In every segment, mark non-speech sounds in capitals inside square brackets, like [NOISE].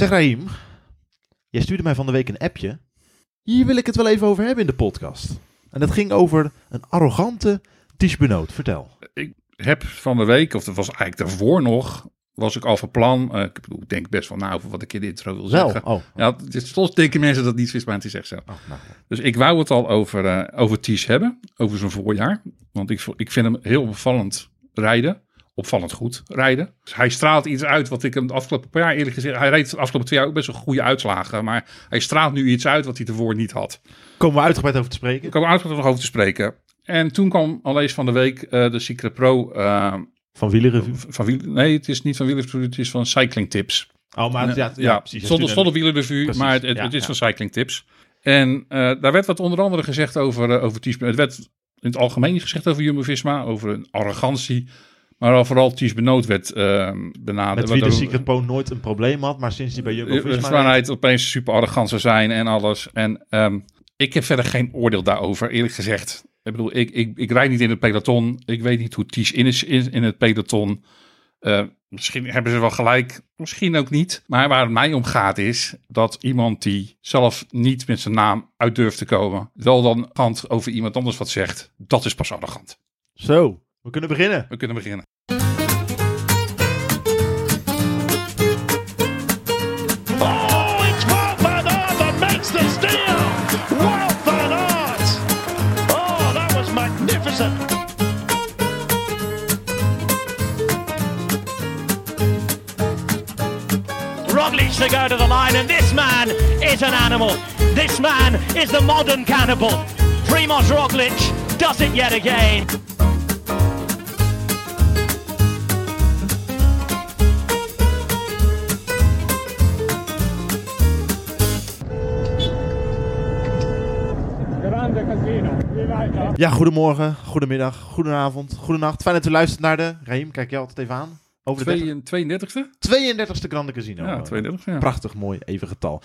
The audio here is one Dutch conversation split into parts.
Zeg Raim, jij stuurde mij van de week een appje. Hier wil ik het wel even over hebben in de podcast. En dat ging over een arrogante Ties Benoot. Vertel. Ik heb van de week, of dat was eigenlijk daarvoor nog, was ik al van plan. eh, ik, denk best wel na over wat ik in de intro wil Wel. zeggen. Oh. Ja, het is- soms denken mensen dat niet is, maar het is echt zo. Oh, nou. Dus ik wou het al over, eh over Ties hebben, over zijn voorjaar. Want ik, ik vind hem heel opvallend rijden. Opvallend goed rijden. Dus hij straalt iets uit wat ik hem de afgelopen paar jaar eerlijk gezegd... Hij reed de afgelopen twee jaar ook best wel goede uitslagen. Maar hij straalt nu iets uit wat hij ervoor niet had. Komen we uitgebreid over te spreken? Ik kwam uitgebreid over te spreken. En toen kwam al eens van de week eh, de Secret Pro eh, Van Wielerrevue. van wiel, Nee, het is niet van Wielerrevue, het is van Cycling Tips. Oh, maar ja, ja, ja, precies. Zonder, zonder Wielerrevue, Precies, maar het, het, ja, het is van Cycling Tips. En eh, daar werd wat onder andere gezegd over, eh, over Ties. Het werd in het algemeen gezegd over Jumbo-Visma, over een arrogantie. Maar al vooral Ties Benoot werd eh benaderd. Met wie de Secret Po nooit een probleem had, maar sinds die bij eh, Jumbo-Visma... Waar hij opeens super arrogant zou zijn en alles. En ehm, ik heb verder geen oordeel daarover, eerlijk gezegd. Ik bedoel, ik, ik, ik rijd niet in het peloton. Ik weet niet hoe Ties in is in, in het peloton. Eh, misschien hebben ze wel gelijk, misschien ook niet. Maar waar het mij om gaat is dat iemand die zelf niet met zijn naam uit durft te komen, wel dan kant over iemand anders wat zegt, dat is pas arrogant. Zo, we kunnen beginnen. We kunnen beginnen. Oh, it's Wout van Aert that makes the steal. Wout van Aert. Oh, that was magnificent. Roglic to go to the line, and this man is an animal. This man is the modern cannibal. Primoz Roglic does it yet again. Ja, goedemorgen, goedemiddag, goedenavond, goedenacht. Fijn dat u luistert naar de... Raim, kijk jij altijd even aan. Over de 32e? 32e Grande Casino. Ja, 32 ja. Prachtig mooi, even getal.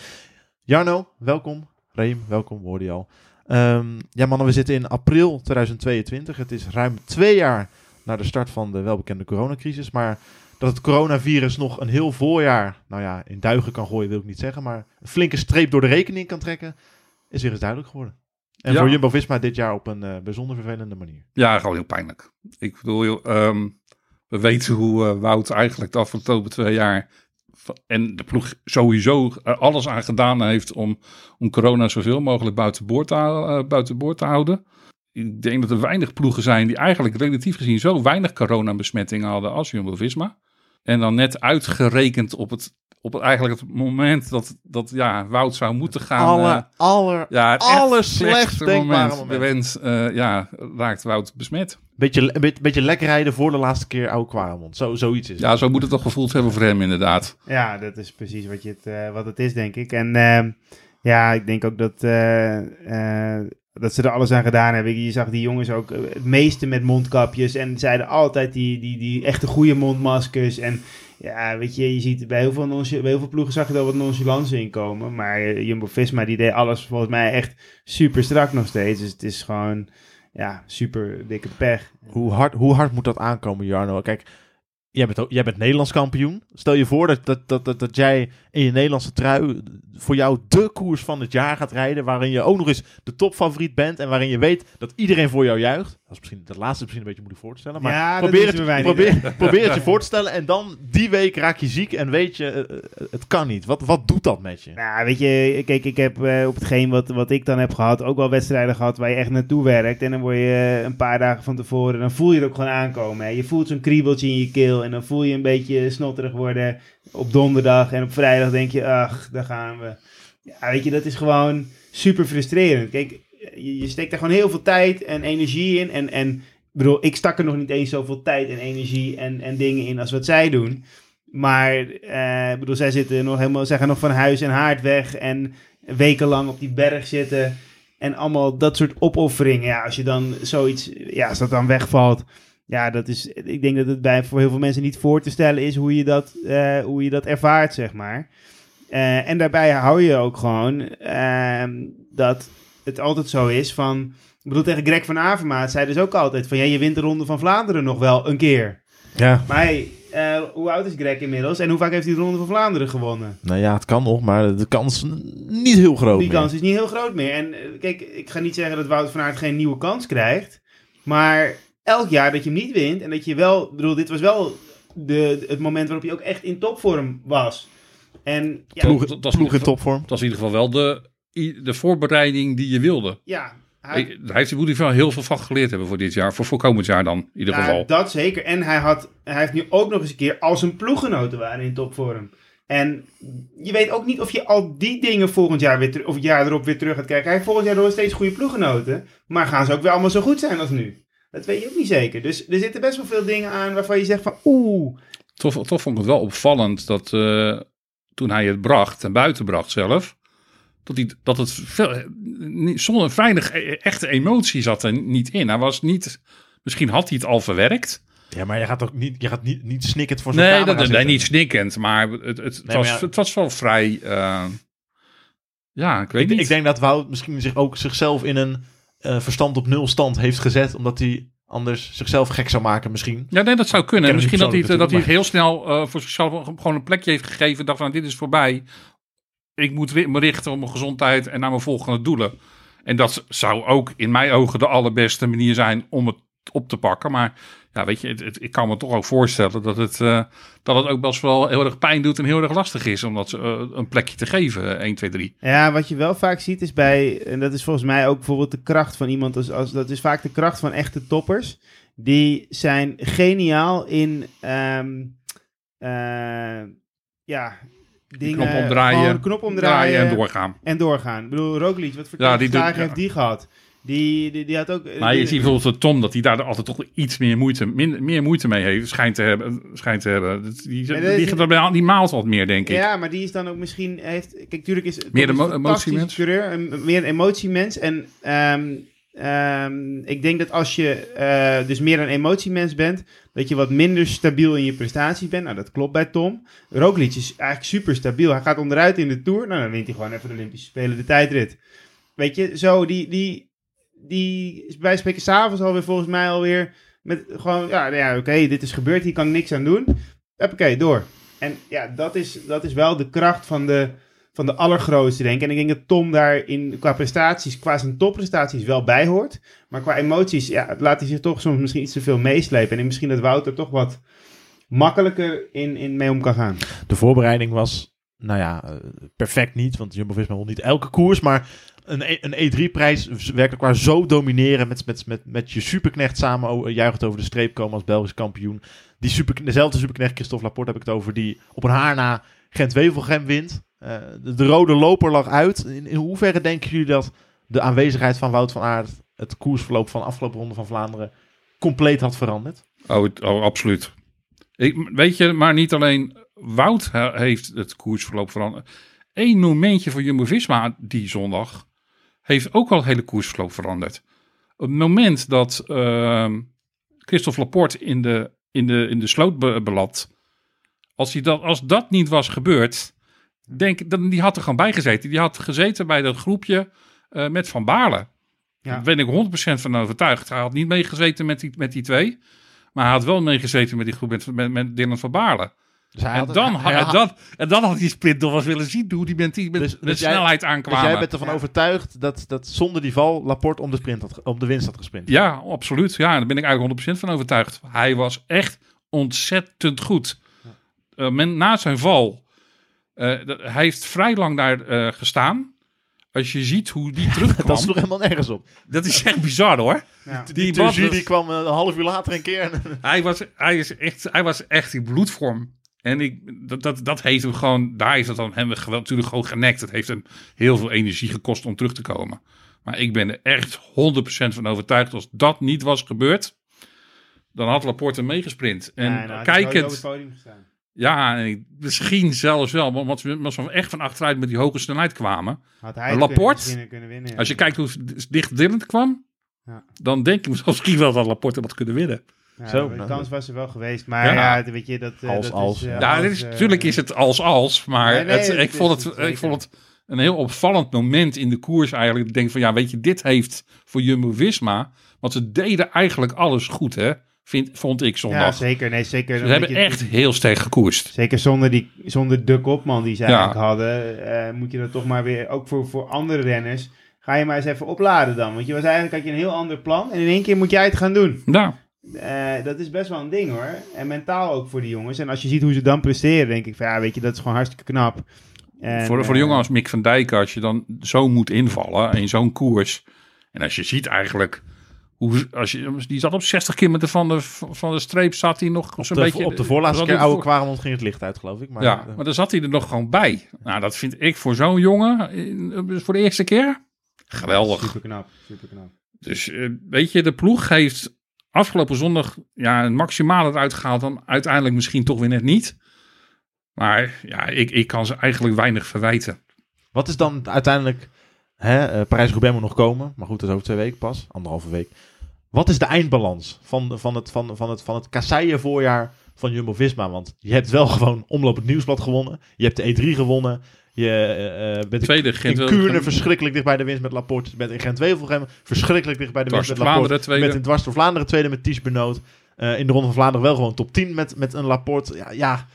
Jarno, welkom. Reem, welkom, hoorde je al. Ehm, ja mannen, we zitten in april 2022. Het is ruim twee jaar na de start van de welbekende coronacrisis. Maar dat het coronavirus nog een heel voorjaar, nou ja, in duigen kan gooien wil ik niet zeggen. Maar een flinke streep door de rekening kan trekken, is weer eens duidelijk geworden. En Ja. voor Jumbo-Visma dit jaar op een eh, bijzonder vervelende manier. Ja, gewoon heel pijnlijk. Ik bedoel, ehm, we weten hoe eh, Wout eigenlijk de afgelopen twee jaar en de ploeg sowieso er alles aan gedaan heeft om, om corona zoveel mogelijk buiten boord, te, eh, buiten boord te houden. Ik denk dat er weinig ploegen zijn die eigenlijk relatief gezien zo weinig coronabesmettingen hadden als Jumbo-Visma. En dan net uitgerekend op het, op het, eigenlijk het moment dat, dat ja, Wout zou moeten gaan. Alle, eh, aller, ja, allerslechtst slechtste denkbare moment. De wens, eh, ja, raakt Wout besmet. beetje, een beetje, beetje lekker rijden voor de laatste keer oude Quaremont. Zo, zoiets is het. Ja, zo moet het toch gevoeld hebben voor hem inderdaad. Ja, dat is precies wat, je het, eh, wat het is, denk ik. En ehm, ja, ik denk ook dat, eh, eh, dat ze er alles aan gedaan hebben. Je zag die jongens ook eh, het meeste met mondkapjes. En zeiden altijd die, die, die echte goede mondmaskers. En ja, weet je, je ziet bij heel veel, bij heel veel ploegen zag je er wat nonchalance in komen. Maar eh, Jumbo-Visma, die deed alles volgens mij echt super strak nog steeds. Dus het is gewoon, ja, super dikke pech. Hoe hard, hoe hard moet dat aankomen, Jarno? Kijk, jij bent, ook- jij bent Nederlands kampioen. Stel je voor dat, dat, dat, dat, dat jij in je Nederlandse trui voor jou de koers van het jaar gaat rijden. Waarin je ook nog eens de topfavoriet bent. En waarin je weet dat iedereen voor jou juicht. Dat is misschien dat laatste misschien een beetje moeilijk voor te stellen. Maar Ja, probeer, het, probeer, [LAUGHS] probeer het je voor te stellen. En dan die week raak je ziek en weet je, eh, eh, het kan niet. Wat, wat doet dat met je? Nou, weet je, kijk, ik heb eh, op hetgeen wat, wat ik dan heb gehad, ook wel wedstrijden gehad waar je echt naartoe werkt. En dan word je een paar dagen van tevoren, dan voel je het ook gewoon aankomen. Hè. Je voelt zo'n kriebeltje in je keel en dan voel je een beetje snotterig worden op donderdag. En op vrijdag denk je, ach, daar gaan we. Ja, weet je, dat is gewoon super frustrerend. Kijk, je, steekt er gewoon heel veel tijd en energie in. En, en bedoel, ik stak er nog niet eens zoveel tijd en energie en, en dingen in als wat zij doen. Maar eh, bedoel, zij zitten nog helemaal, zij gaan nog van huis en haard weg en wekenlang op die berg zitten. En allemaal dat soort opofferingen. Ja, als je dan zoiets, ja, als dat dan wegvalt. Ja, dat is, ik denk dat het bij voor heel veel mensen niet voor te stellen is hoe je dat, eh, hoe je dat ervaart, zeg maar. Eh, en daarbij hou je ook gewoon ehm, dat het altijd zo is van... Ik bedoel, tegen Greg van Avermaat zei dus ook altijd van... Ja, je wint de Ronde van Vlaanderen nog wel een keer. Ja. Maar hey, eh, hoe oud is Greg inmiddels? En hoe vaak heeft hij de Ronde van Vlaanderen gewonnen? Nou ja, het kan nog, maar de kans is niet heel groot Die meer. kans is niet heel groot meer. En kijk, ik ga niet zeggen dat Wout van Aert geen nieuwe kans krijgt. Maar elk jaar dat je hem niet wint en dat je wel... Ik bedoel, dit was wel de, het moment waarop je ook echt in topvorm was. En ja, Ploeg, dat- ploeg in topvorm. Dat was in ieder geval wel de, de voorbereiding die je wilde. ja, hij, Hij, daar heeft, wel heel veel van geleerd hebben voor dit jaar. Voor, voor komend jaar dan, in ieder ja, geval. dat zeker. En hij, had, hij heeft nu ook nog eens een keer al zijn ploeggenoten waren in topvorm. En je weet ook niet of je al die dingen volgend jaar weer of het jaar erop weer terug gaat krijgen. Hij heeft volgend jaar nog steeds goede ploeggenoten. Maar gaan ze ook weer allemaal zo goed zijn als nu? Dat weet je ook niet zeker. Dus er zitten best wel veel dingen aan waarvan je zegt van oeh. Toch, toch vond ik het wel opvallend dat eh, toen hij het bracht, en buiten bracht zelf, dat, hij, dat het veel, niet- zonder weinig e- echte emotie zat er niet in. Hij was niet, misschien had hij het al verwerkt. Ja, maar je gaat ook niet, je gaat niet, niet snikkend voor zo'n Nee, camera dat, nee, niet snikkend, maar het, het, het, Nee, was, maar ja. het was wel vrij. eh, ja, ik weet Ik, niet. ik denk dat Wout misschien zich ook zichzelf in een eh, verstand op nul stand heeft gezet, omdat hij anders zichzelf gek zou maken misschien. Ja, nee, dat zou kunnen. Misschien dat hij, het- dat hij heel snel eh, voor zichzelf gewoon een plekje heeft gegeven. Dacht van, dit is voorbij. Ik moet me richten op mijn gezondheid en naar mijn volgende doelen. En dat zou ook in mijn ogen de allerbeste manier zijn om het op te pakken. Maar ja, weet je, het, het- ik kan me toch ook voorstellen dat het, eh, dat het ook best wel heel erg pijn doet en heel erg lastig is om dat eh, een plekje te geven. 1, 2, 3. Ja, wat je wel vaak ziet is bij, en dat is volgens mij ook bijvoorbeeld de kracht van iemand, als, als, dat is vaak de kracht van echte toppers. Die zijn geniaal in, eh, ja, dingen, knop omdraaien, knop omdraaien Draaien en doorgaan. en doorgaan. Ik bedoel, Roglic, wat voor Ja, ja. heeft die gehad? Die, die, die had ook... Maar je die- ziet bijvoorbeeld dat Tom, dat hij daar altijd toch iets meer moeite, meer moeite mee heeft, schijnt te hebben. Schijnt te hebben. Dat- Die, die, die, die, maalt wat meer, denk ik. Ja, maar die is dan ook misschien... Heeft, kijk, tuurlijk is... Meer een emotiemens? Meer een emotiemens. En ehm, ehm, ik denk dat als je eh, dus meer een emotiemens bent... dat je wat minder stabiel in je prestaties bent. Nou, dat klopt bij Tom. Roglic is eigenlijk super stabiel. Hij gaat onderuit in de Tour. Nou, dan wint hij gewoon even de Olympische Spelen de tijdrit. Weet je, zo die... die die is bij spreken s'avonds alweer volgens mij alweer met gewoon, ja, nou ja oké, dit is gebeurd, hier kan ik niks aan doen. Oké, door. En ja, dat is, dat is wel de kracht van de, van de allergrootste, denk ik. En ik denk dat Tom daar in, qua prestaties, qua zijn topprestaties wel bij hoort. Maar qua emoties, ja, laat hij zich toch soms misschien iets te veel meeslepen. En misschien dat Wouter toch wat makkelijker in, in mee om kan gaan. De voorbereiding was, nou ja, eh, perfect niet, want Jumbo-Visma won niet elke koers, maar een, E- een E3-prijs werkelijk waar zo domineren met, met, met, met je superknecht samen juichend over de streep komen als Belgisch kampioen. Die super, dezelfde superknecht, Christophe Laporte heb ik het over, die op een haar na Gent-Wevelgem wint. Eh, de, de rode loper lag uit. In, hoeverre denken jullie dat de aanwezigheid van Wout van Aert het koersverloop van de afgelopen ronde van Vlaanderen compleet had veranderd? Oh, oh absoluut. Ik, weet je, maar niet alleen Wout he- heeft het koersverloop veranderd. Eén momentje voor Jumbo-Visma die zondag heeft ook al hele koersverloop veranderd. Op het moment dat ehm Christophe Laporte in de, in de, in de sloot be- belandt, als, hij dat, als dat niet was gebeurd, denk dan, die had er gewoon bij gezeten. Die had gezeten bij dat groepje eh, met Van Baarle. Ja. Daar ben ik 100% van overtuigd. Hij had niet meegezeten met die, met die twee. Maar hij had wel meegezeten met die groep met, met, met Dylan van Baarle. Dus hij En dan, hij had, en, dan, en dan had die sprint nog eens willen zien hoe die met, die, met, Dus- met dus jij- snelheid Dus aankwamen. jij bent ervan Ja. overtuigd dat, dat zonder die val Laporte om de, sprint had, om de winst had gesprint? Ja, absoluut. Ja, daar ben ik eigenlijk 100% van overtuigd. Hij was echt ontzettend goed. Eh, men, na zijn val, eh, dat- hij heeft vrij lang daar eh, gestaan. Als je ziet hoe die terugkwam, [LAUGHS] Dat sloeg helemaal nergens op. dat is echt bizar hoor. Ja. Die, Die man- die kwam een half uur later een keer. Hij was, hij, is echt, hij was echt in bloedvorm. En ik, dat, dat, dat heeft hem gewoon, daar heeft het dan hem geweld, natuurlijk gewoon genekt. Het heeft hem heel veel energie gekost om terug te komen. Maar ik ben er echt 100% van overtuigd. Als dat niet was gebeurd, dan had Laporte meegesprint. En Ja, nou, had kijkend, ja, en misschien zelfs wel, want als we, als we echt van achteruit met die hoge snelheid kwamen. Had hij Laporte? kunnen, winnen. ja. Als je kijkt hoe dicht Dylan kwam, Ja. dan denk ik [LAUGHS] misschien wel dat Laporte wat kunnen winnen. Ja, Zo, de nou, kans was er wel geweest. Maar Ja. ja, weet je, dat... eh, Als, dat als. Is, eh, Ja, als, is, eh, natuurlijk is het als-als, maar Nee, nee, het, ik, vond het ik vond het een heel opvallend moment in de koers eigenlijk. Ik denk van, ja, weet je, dit heeft voor Jumbo-Visma, want ze deden eigenlijk alles goed, hè. vind, vond ik Ja, zondag. zeker. Nee, zeker. Ze hebben je- echt heel sterk gekoerst. Zeker zonder, die, zonder de kopman die ze Ja. eigenlijk hadden, eh, moet je dat toch maar weer, ook voor, voor andere renners, ga je maar eens even opladen dan. Want je was eigenlijk, had je een heel ander plan en in één keer moet jij het gaan doen. Nou, Eh, dat is best wel een ding hoor. En mentaal ook voor die jongens. En als je ziet hoe ze dan presteren, denk ik van ja, weet je, dat is gewoon hartstikke knap. En, voor, voor de eh, jongen als Mick van Dijk, als je dan zo moet invallen in zo'n koers. En als je ziet eigenlijk, hoe, als je, die zat op 60 kilometer van de, van de streep, zat hij nog zo'n de, beetje... op de voorlaatste keer oude Kwaremond ging het licht uit, geloof ik. Maar, ja, eh, maar dan zat hij er nog gewoon bij. Nou, dat vind ik voor zo'n jongen, voor de eerste keer, geweldig. Super knap, super knap. Dus weet je, de ploeg heeft afgelopen zondag ja, het maximale eruit gehaald. Dan uiteindelijk misschien toch weer net niet. Maar ja, ik, ik kan ze eigenlijk weinig verwijten. Wat is dan uiteindelijk... hè, eh, Parijs-Roubaix moet nog komen. Maar goed, dat is over twee weken pas. Anderhalve week. Wat is de eindbalans van, van het, van, van het, van het kasseien voorjaar van Jumbo-Visma? Want je hebt wel gewoon Omloop het Nieuwsblad gewonnen. Je hebt de E3 gewonnen. Je bent Tweede in Gent Kuurne verschrikkelijk dicht bij de winst met Laporte. Je bent in Gent-Wevelgem verschrikkelijk dicht bij de winst met Laporte. Tweede. in Dwars door Vlaanderen tweede met Ties Benoot. Eh, in de Ronde van Vlaanderen wel gewoon top 10 met, met een Laporte. Ja, ja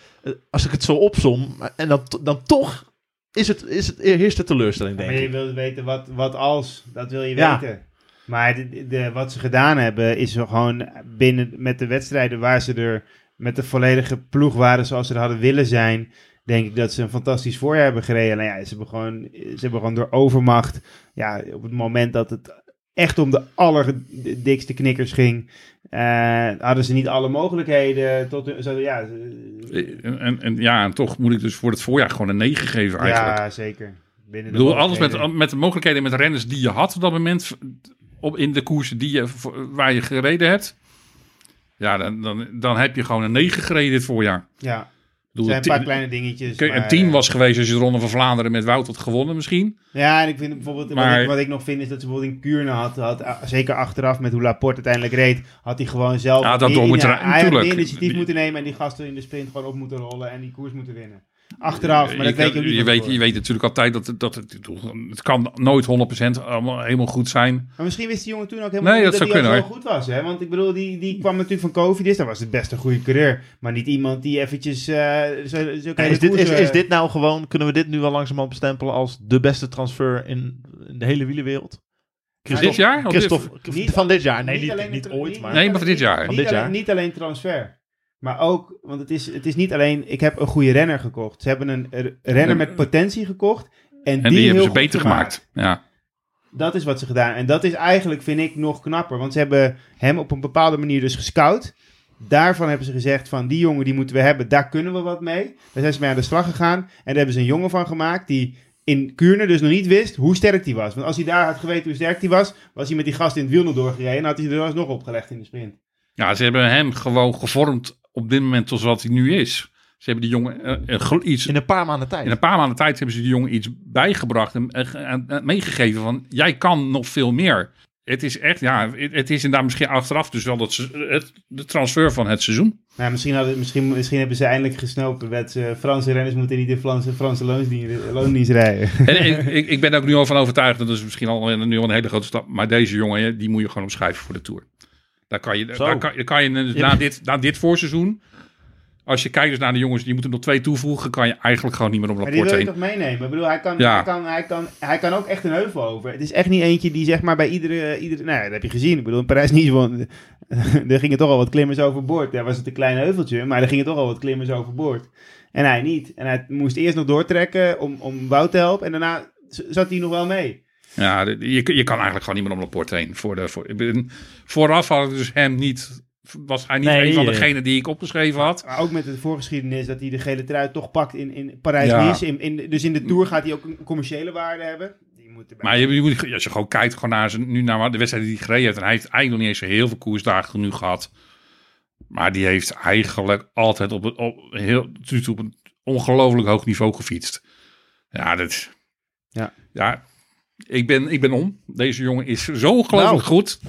als ik het zo opsom. En dan, dan toch is het, is het heerst de teleurstelling, denk Maar je ik. wil weten wat, wat als, dat wil je Ja. weten. Maar de, de, wat ze gedaan hebben, is gewoon binnen met de wedstrijden waar ze er met de volledige ploeg waren zoals ze er hadden willen zijn. Denk ik dat ze een fantastisch voorjaar hebben gereden. Nou ja, ze hebben gewoon, ze hebben gewoon door overmacht. Ja, op het moment dat het echt om de allerdikste knikkers ging, eh, hadden ze niet alle mogelijkheden. Tot, zo, ja, ze- En, en, ja, en toch moet ik dus voor het voorjaar gewoon een 9 geven eigenlijk. ja, zeker. Binnen ik bedoel, alles met, met de mogelijkheden met renners die je had op dat moment. Op, in de koersen die je, waar je gereden hebt. Ja, dan, dan, dan heb je gewoon een 9 gereden dit voorjaar. Ja, bedoel, zijn een paar kleine dingetjes. Maar, een 10 eh, was geweest als je de Ronde van Vlaanderen met Wout had gewonnen misschien. Ja, en ik vind bijvoorbeeld, Maar- wat, ik, wat ik nog vind is dat ze bijvoorbeeld in Kuurne had, had ah, zeker achteraf met hoe Laporte uiteindelijk reed, had hij gewoon zelf Ja, dat in- in- moeten initiatief Die- moeten nemen en die gasten in de sprint gewoon op moeten rollen en die koers moeten winnen. Achteraf, maar dat je, weet je niet je, weet, je weet natuurlijk altijd dat, het- dat het, kan nooit 100% allemaal helemaal goed zijn. Maar misschien wist die jongen toen ook helemaal Nee, niet dat dat, hij zo goed was. Hè? Want ik bedoel, die, die kwam natuurlijk van Covid, dat was het best een goede coureur. Maar niet iemand die eventjes... eh zo, zo is, dit, is, is dit nou gewoon, kunnen we dit nu al langzamerhand bestempelen als de beste transfer in, in de hele wielerwereld? Dit jaar? Christophe, Niet- van dit jaar. Nee, niet niet, niet ooit, maar... Nee, maar van dit jaar. Van Niet, dit alleen, jaar. niet alleen transfer. Maar ook, want het is, het is niet alleen, ik heb een goede renner gekocht. Ze hebben een renner met potentie gekocht. En, En die, die, hebben ze beter gemaakt. Ja. Dat is wat ze gedaan. En dat is eigenlijk, vind ik, nog knapper. Want ze hebben hem op een bepaalde manier dus gescout. Daarvan hebben ze gezegd van, die jongen die moeten we hebben, daar kunnen we wat mee. Daar zijn ze mee aan de slag gegaan. En daar hebben ze een jongen van gemaakt die in Kuurne dus nog niet wist hoe sterk die was. Want als hij daar had geweten hoe sterk die was, was hij met die gast in het wiel nog doorgereden. En had hij er alsnog opgelegd in de sprint. ja, ze hebben hem gewoon gevormd op dit moment tot wat hij nu is. Ze hebben die jongen eh, een gel- iets, In een paar maanden tijd. in een paar maanden tijd hebben ze die jongen iets bijgebracht en, en, en- en meegegeven van jij kan nog veel meer. Het is echt, ja, het, het is inderdaad misschien achteraf dus wel dat ze, het, de transfer van het seizoen. Nou, misschien, hadden, misschien, misschien hebben ze eindelijk gesnopen met ze Franse renners moeten niet in Franse, Franse loonsdienst, loondienst rijden. En, [LAUGHS] en ik, ik ben er ook nu al van overtuigd, dat is misschien al, nu al een hele grote stap, maar deze jongen, die moet je gewoon opschrijven voor de Tour. Daar kan je, daar kan, daar kan je dus Ja. na, dit, na dit voorseizoen, als je kijkt dus naar de jongens, die moeten nog twee toevoegen, kan je eigenlijk gewoon niet meer op Maar die wil je heen. toch meenemen? Ik bedoel, hij kan, Ja. hij, kan, hij, kan, hij kan ook echt een heuvel over. Het is echt niet eentje die zeg maar bij iedere... iedere nou dat heb je gezien. Ik bedoel, in Parijs niet gewoon... [LAUGHS] er gingen toch al wat klimmers overboord. Daar was het een klein heuveltje, maar er gingen toch al wat klimmers overboord. En hij niet. En hij moest eerst nog doortrekken om, om Wout te helpen. En daarna zat hij nog wel mee. Ja, je, je kan eigenlijk gewoon niet meer op rapport heen. Voor de, voor, vooraf had ik dus hem niet, was hij niet Nee, een van eh. degenen die ik opgeschreven had. Maar ook met de voorgeschiedenis dat hij de gele trui toch pakt in, in Parijs-Nice. In, in, dus in de Tour gaat hij ook een commerciële waarde hebben. Die moet erbij. Maar je, je moet, als je gewoon kijkt gewoon naar zijn, nu naar de wedstrijden die hij gereden heeft. En hij heeft eigenlijk nog niet eens zo heel veel koersdagen nu gehad. Maar die heeft eigenlijk altijd op, het, op, heel, op een ongelooflijk hoog niveau gefietst. Ja, dat... Ja. Ja, ik ben, ik ben om. Deze jongen is zo ongelooflijk Nou. goed.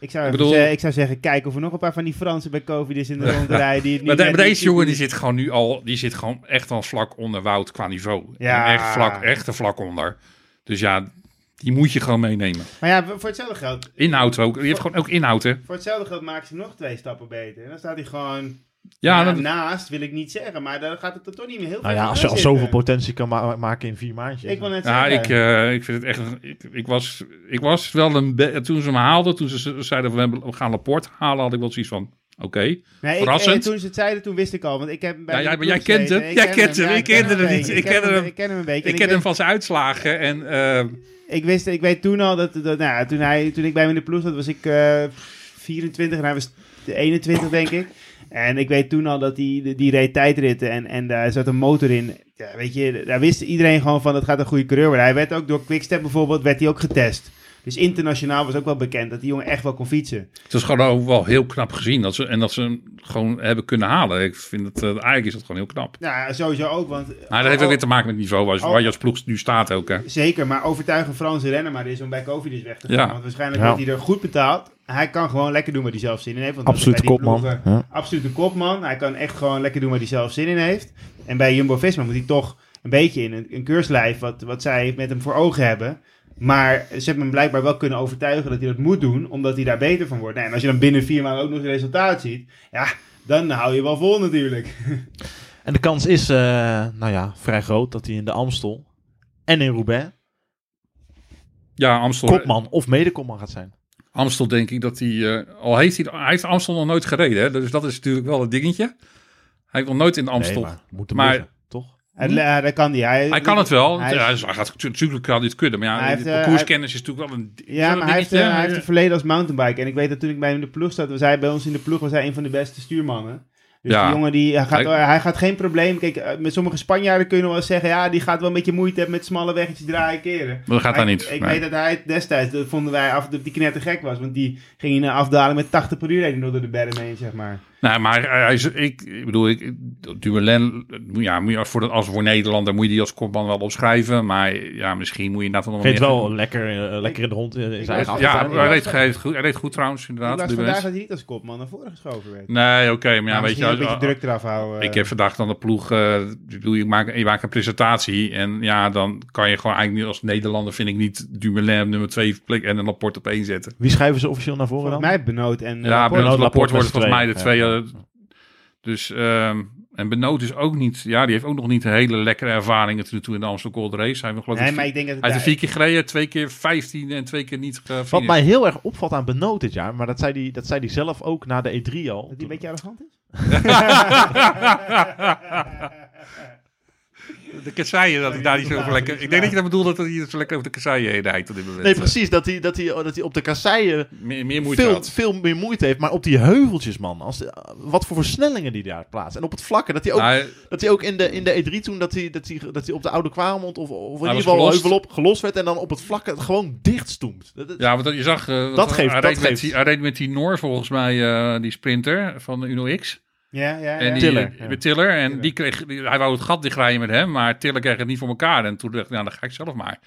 Ik zou, Ik even bedoel- ze- ik zou zeggen, kijk of er nog een paar van die Fransen bij Covid is in de [LAUGHS] rond rijden. Die het Maar, de- maar deze jongen die zit gewoon nu al, die zit gewoon echt al vlak onder Wout qua niveau. Ja. En Echt vlak, echt een vlak onder. Dus ja, Die moet je gewoon meenemen. Maar ja, voor hetzelfde geld, Inhoud ook. Je hebt gewoon ook inhoud, hè. voor hetzelfde geld maken ze nog twee stappen beter. En dan staat hij gewoon Ja, ja, naast, wil ik niet zeggen, maar dan gaat het er toch niet meer heel Nou veel ja, als je al zoveel potentie kan ma- maken in vier maandjes. Ik wil net Ja, zeggen. ik, eh, ik vind het echt. Ik, ik, was, ik was wel een. Toen ze me haalden, toen ze zeiden we, gaan Laporte halen, had ik wel zoiets van. Oké. Nee, ik, verrassend. eh, toen ze het zeiden, toen wist ik al. Want ik heb bij Ja, maar jij kent hem. Ik Jij kent hem. ja, Ik kende ken hem een niet. beetje. Ik ken hem. Ik ken hem een beetje. Ik En ken hem van zijn uitslagen. En eh, Ik, wist, ik weet toen al dat, dat nou, ja, toen, hij, toen ik bij hem in de ploeg zat, was ik eh 24 en hij was 21, denk ik. En ik weet toen al dat hij die, die reed tijdritten en, en daar zat een motor in. Ja, weet je, daar wist iedereen gewoon van dat gaat een goede coureur worden. Hij werd ook door Quickstep bijvoorbeeld, werd hij ook getest. Dus internationaal was ook wel bekend dat die jongen echt wel kon fietsen. het is gewoon ook wel heel knap gezien. Dat ze, en dat ze hem gewoon hebben kunnen halen. Ik vind het, eh, eigenlijk is dat gewoon heel knap. Ja, sowieso ook, want... Maar dat heeft ook weer te maken met het niveau waar, Oh. waar je als ploeg nu staat ook. Hè. Zeker, maar overtuigen Franse renner maar is om bij Covidis weg te gaan. Ja. Want waarschijnlijk Ja. wordt hij er goed betaald. Hij kan gewoon lekker doen wat hij zelf zin in heeft. Want die kopman. ploegen- Ja. Absoluut een kopman. Hij kan echt gewoon lekker doen wat hij zelf zin in heeft. En bij Jumbo-Visma moet hij toch een beetje in een, een keurslijf wat, wat zij met hem voor ogen hebben. Maar ze hebben hem blijkbaar wel kunnen overtuigen dat hij dat moet doen, omdat hij daar beter van wordt. Nou, en als je dan binnen vier maanden ook nog het resultaat ziet, ja, dan hou je wel vol natuurlijk. [LAUGHS] En de kans is, eh, nou ja, vrij groot dat hij in de Amstel en in Roubaix Ja, Amstel. kopman of mede-kopman gaat zijn. Amstel denk ik dat hij... eh, al heeft hij, hij heeft Amstel nog nooit gereden. Hè? Dus dat is natuurlijk wel een dingetje. Hij heeft nog nooit in de Amstel. Nee, maar moet hem Maar- liggen, toch? Hij, dat kan hij. Hij, Hij kan het wel. Hij hij gaat, natuurlijk kan hij het kunnen. Maar ja, Hij heeft, de eh, parcourskennis is natuurlijk wel een Ja, wel maar een hij heeft, eh, hij heeft een verleden als mountainbiker. En ik weet dat toen ik bij hem in de ploeg zat, was hij bij ons in de ploeg was hij een van de beste stuurmannen. Dus Ja. die jongen die, hij, gaat, Hij- gaat geen probleem. Kijk, eh, met sommige Spanjaarden kun je nog wel zeggen, ja, die gaat wel een beetje moeite hebben met smalle weggetjes draaien keren. Maar dat gaat hij ik- niet. Ik Nee. weet dat hij destijds, dat vonden wij af dat die knetter gek was. Want die ging in een afdaling met 80 per uur nog door de berm heen, zeg maar. Nee, maar hij, is, ik, ik bedoel, ik, Dumoulin, ja, moet je als voor, de, als voor Nederlander moet je die als kopman wel opschrijven. Maar ja, misschien moet je inderdaad nog Geeft meer- wel lekker, eh, lekker in de hond in zijn eigen was- Ja, hij reed, hij reed goed, hij reed goed trouwens, Ik inderdaad. Dumoulin. vandaag dat hij niet als kopman naar voren geschoven werd. Nee, oké, maar ja, weet misschien je, een beetje als- druk eraf houden. ik heb vandaag dan de ploeg, eh, ik bedoel, je maakt, je maakt een presentatie en ja, dan kan je gewoon eigenlijk niet als Nederlander, vind ik niet, Dumoulin op nummer twee plek en een Laporte op één zetten. Wie schrijven ze officieel naar voren Volgens dan? mij Benoot en Ja, Laporte. Benoot Laporte Laporte met worden volgens mij de twee. Ja. Dus, ehm, en Benoot is ook niet, ja, die heeft ook nog niet een hele lekkere ervaring natuurlijk toe in de Amsterdam Gold Race. Hij heeft, geloof Nee, maar ik denk dat het hij heeft daar- er vier keer gereden, twee keer 15 en twee keer niet gefinished. Wat mij heel erg opvalt aan Benoot dit jaar, maar dat zei hij dat zei die zelf ook na de E3 al. Dat hij een beetje arrogant is? [LAUGHS] [LAUGHS] De kasseien, dat hij daar niet zo over lekker... Ik denk dat je dat bedoelt dat hij zo lekker over de kasseien heen rijdt op dit moment. Nee, precies. Dat hij, dat hij, dat hij op de kasseien Meer, meer moeite veel, had. veel meer moeite heeft. Maar op die heuveltjes, man. Als, de- wat voor versnellingen die daar plaatst. En op het vlakke. Dat hij ook, Nou, dat hij ook in, de, in de E3 toen, dat hij, dat hij, dat hij op de Oude Kwaremond of, of in ieder geval gelost. heuvel op gelost werd. En dan op het vlakke gewoon dichtstoemt. Dat, dat- ja, want je zag... eh, Dat geeft- hij, dat reed met die, hij reed met die Noor volgens mij, eh, die sprinter van de Uno X. Ja, ja, ja. En die, Tiller, ja. Met Tiller. En Tiller. die kreeg, die- hij wou het gat dichtrijden met hem, maar Tiller kreeg het niet voor elkaar. En toen dacht ik, nou, dan ga ik zelf maar.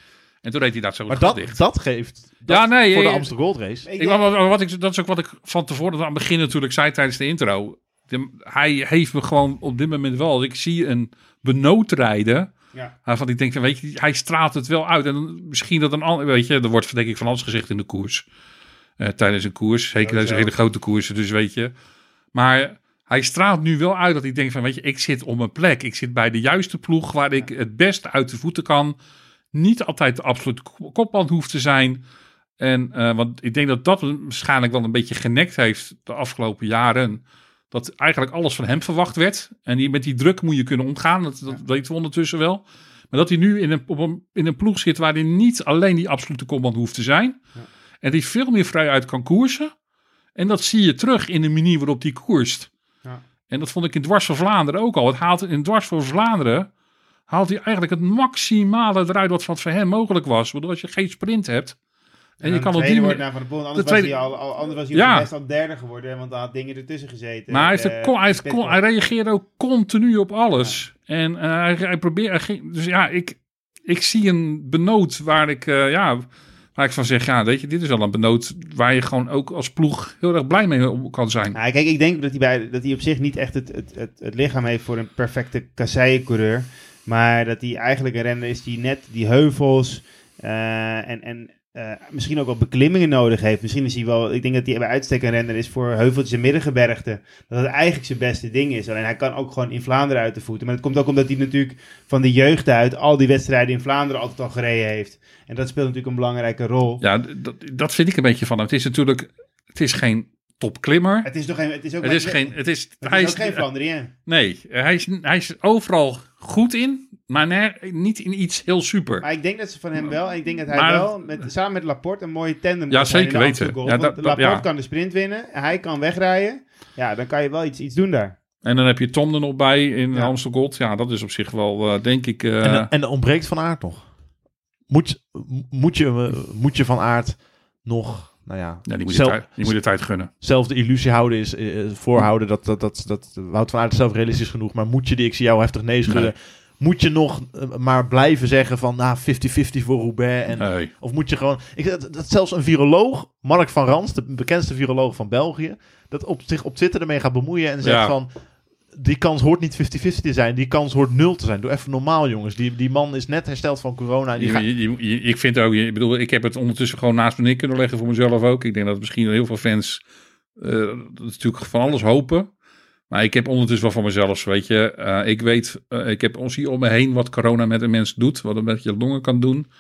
En toen deed hij dat zo maar het gat dat, dicht. dat geeft dat Ja, nee, voor de eh, Amsterdam Gold Race. Ik denk- wat, wat ik, dat is ook wat ik van tevoren aan het begin natuurlijk zei tijdens de intro. De- hij heeft me gewoon op dit moment wel. Ik zie een benoot rijden. Ja. Waarvan ik denk, van, weet je, hij straalt het wel uit. En dan misschien dat een ander, weet je, er wordt denk ik van alles gezegd in de koers. Eh, tijdens een koers. Zeker deze hele grote koersen, dus weet je. Maar hij straalt nu wel uit dat ik denk van, weet je, ik zit op mijn plek. Ik zit bij de juiste ploeg waar ik het best uit de voeten kan. Niet altijd de absolute ko- kopman hoeft te zijn. En eh, want ik denk dat dat waarschijnlijk wel een beetje genekt heeft de afgelopen jaren. Dat eigenlijk alles van hem verwacht werd. En die, met die druk moet je kunnen omgaan. Dat, dat weten we ondertussen wel. Maar dat hij nu in een, op een, in een ploeg zit waar hij niet alleen die absolute kopman hoeft te zijn. En die veel meer vrij uit kan koersen. En dat zie je terug in de manier waarop hij koerst. En dat vond ik in Dwars voor Vlaanderen ook al. Het haalt in Dwars voor Vlaanderen haalt hij eigenlijk het maximale eruit wat van voor hem mogelijk was. Bedoel, als je geen sprint hebt. En je kan op die wordt manier. naar Van de Poel. Anders de tweede- was hij al, al, anders was hij Ja. best al derde geworden, want er had dingen ertussen gezeten. Maar hij, heeft Eh, er hij, heeft hij reageerde ook continu op alles. En eh, hij, hij ging- dus ja, ik, ik zie een benoot waar ik, eh, ja, waar ik van zeg: ja, weet je, dit is al een benoot waar je gewoon ook als ploeg heel erg blij mee kan zijn. Nou, kijk, ik denk dat hij, bij, dat hij op zich niet echt het, het, het, het lichaam heeft voor een perfecte kasseien-coureur. Maar dat hij eigenlijk een renner is die net die heuvels Eh, en en eh, misschien ook wel beklimmingen nodig heeft. Misschien is hij wel, ik denk dat hij bij uitstek een renner is voor heuveltjes en middengebergten. Dat het eigenlijk zijn beste ding is. Alleen hij kan ook gewoon in Vlaanderen uit de voeten. Maar het komt ook omdat hij natuurlijk van de jeugd uit al die wedstrijden in Vlaanderen altijd al gereden heeft. En dat speelt natuurlijk een belangrijke rol. Ja, dat, dat vind ik een beetje van hem. Het is natuurlijk, het is geen topklimmer. Het is nog geen, het is ook Het is geen, het is, het hij is is, ook geen Flandrien. nee, hij is, hij is overal goed in, maar niet in iets heel super. Maar ik denk dat ze van hem wel, ik denk dat hij Maar- wel met, samen met Laporte een mooie tandem Ja, zeker in de weten. Ja, dat- dat- Laporte ja. kan de sprint winnen, hij kan wegrijden. Ja, dan kan je wel iets, iets doen daar. En dan heb je Tom er nog bij in Ja. Amstel Gold. Ja, dat is op zich wel, eh, denk ik... eh, En, en er ontbreekt Van Aert nog. Moet, moet, je, eh, moet je Van Aert nog, nou ja, ja, die, moet je zelf- tijd, die moet tijd gunnen. zelf de illusie houden is, eh, voorhouden dat, dat, dat, dat Wout van Aert zelf realistisch genoeg. Maar moet je die, ik zie jou heftig nee schudden, Nee. moet je nog eh, maar blijven zeggen van, nou, 50-50 voor Roubaix. En, Nee. Of moet je gewoon, ik, dat, dat zelfs een viroloog, Mark van Rans, de bekendste viroloog van België, dat op, zich op Twitter ermee gaat bemoeien en zegt Ja. van, die kans hoort niet 50-50 te zijn, die kans hoort nul te zijn. Doe even normaal jongens, die, die man is net hersteld van corona. Die Je- gaat, je- je- je- ik vind ook, ik bedoel, ik heb het ondertussen gewoon naast me neer kunnen leggen voor mezelf ook. Ik denk dat misschien heel veel fans is natuurlijk van alles hopen. Maar ik heb ondertussen wel voor mezelf, weet je, eh, ik weet, eh, ik heb ons hier om me heen wat corona met een mens doet, wat het met je longen kan doen.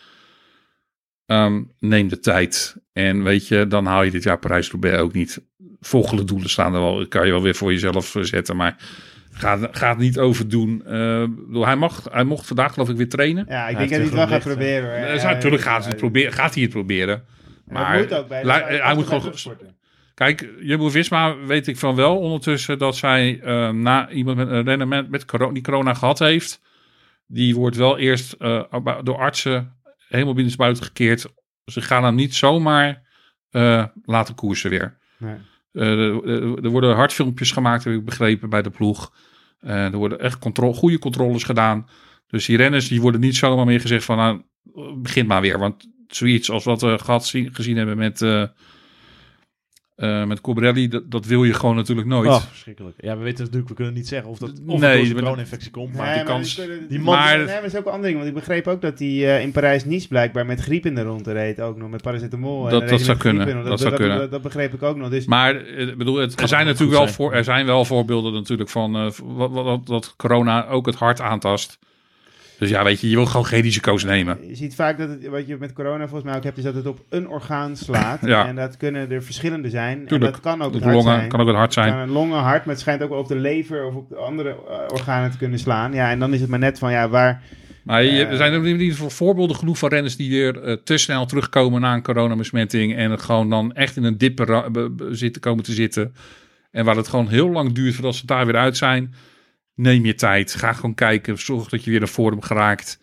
Ehm, neem de tijd. En weet je, dan haal je dit jaar Parijs-Roubaix ook niet. Volgende doelen staan er wel, kan je wel weer voor jezelf eh, zetten, maar ga, ga het niet overdoen. Eh, bedoel, hij, mag, hij mocht vandaag geloof ik weer trainen. Ja, ik Hij denk dat hij het wel gaat proberen. Eh, Ja, natuurlijk ja, gaat, hij het proberen, gaat hij het proberen. Dat Maar moet ook bij. la- hij moet gewoon. topsporten. Kijk, Jumbo-Visma weet ik van wel ondertussen dat zij eh, na iemand met een renner met, met corona, die corona gehad heeft, die wordt wel eerst eh, door artsen helemaal binnensbuiten gekeerd. Ze gaan hem niet zomaar eh, laten koersen weer. Nee. Eh, er, er- worden hartfilmpjes gemaakt, heb ik begrepen, bij de ploeg. Eh, er worden echt goede controles gedaan. Dus die renners die worden niet zomaar meer gezegd van nou, begin maar weer. Want zoiets als wat we gehad, zien- gezien hebben met, eh met Cobrelli, dat, dat wil je gewoon natuurlijk nooit. Oh, verschrikkelijk. Ja, we weten natuurlijk, we kunnen niet zeggen of dat of Nee, het door corona-infectie komt. Maar Nee, die maar kans... die kunnen- die die man- man- Maar- Nee, is ook een ander ding. Want ik begreep ook dat hij eh, in Parijs-Nice blijkbaar met griep in de ronde reed. Ook nog met paracetamol. en Dat- dat zou kunnen, in. dat zou kunnen. Dat, begreep ik ook nog. Dus Maar eh, ik bedoel, het, er zijn natuurlijk wel zijn. voor, er zijn wel voorbeelden natuurlijk van eh, wat, wat, wat, dat corona ook het hart aantast. Dus ja, weet je, je wil gewoon geen risico's nemen. je ziet vaak dat het, wat je met corona volgens mij ook hebt, is dat het op een orgaan slaat. [LAUGHS] Ja. En dat kunnen er verschillende zijn. Tuurlijk. En dat kan ook het longen zijn. kan ook het hart Het zijn. kan een longen, hart, maar het schijnt ook wel op de lever of op de andere eh, organen te kunnen slaan. Ja, en dan is het maar net van, ja, waar... Maar Eh. er zijn in ieder geval voorbeelden genoeg van renners die weer eh, te snel terugkomen na een coronabesmetting. En het gewoon dan echt in een dip zitten, komen te zitten. En waar het gewoon heel lang duurt voordat ze daar weer uit zijn. Neem je tijd. Ga gewoon kijken. Zorg dat je weer naar vorm geraakt.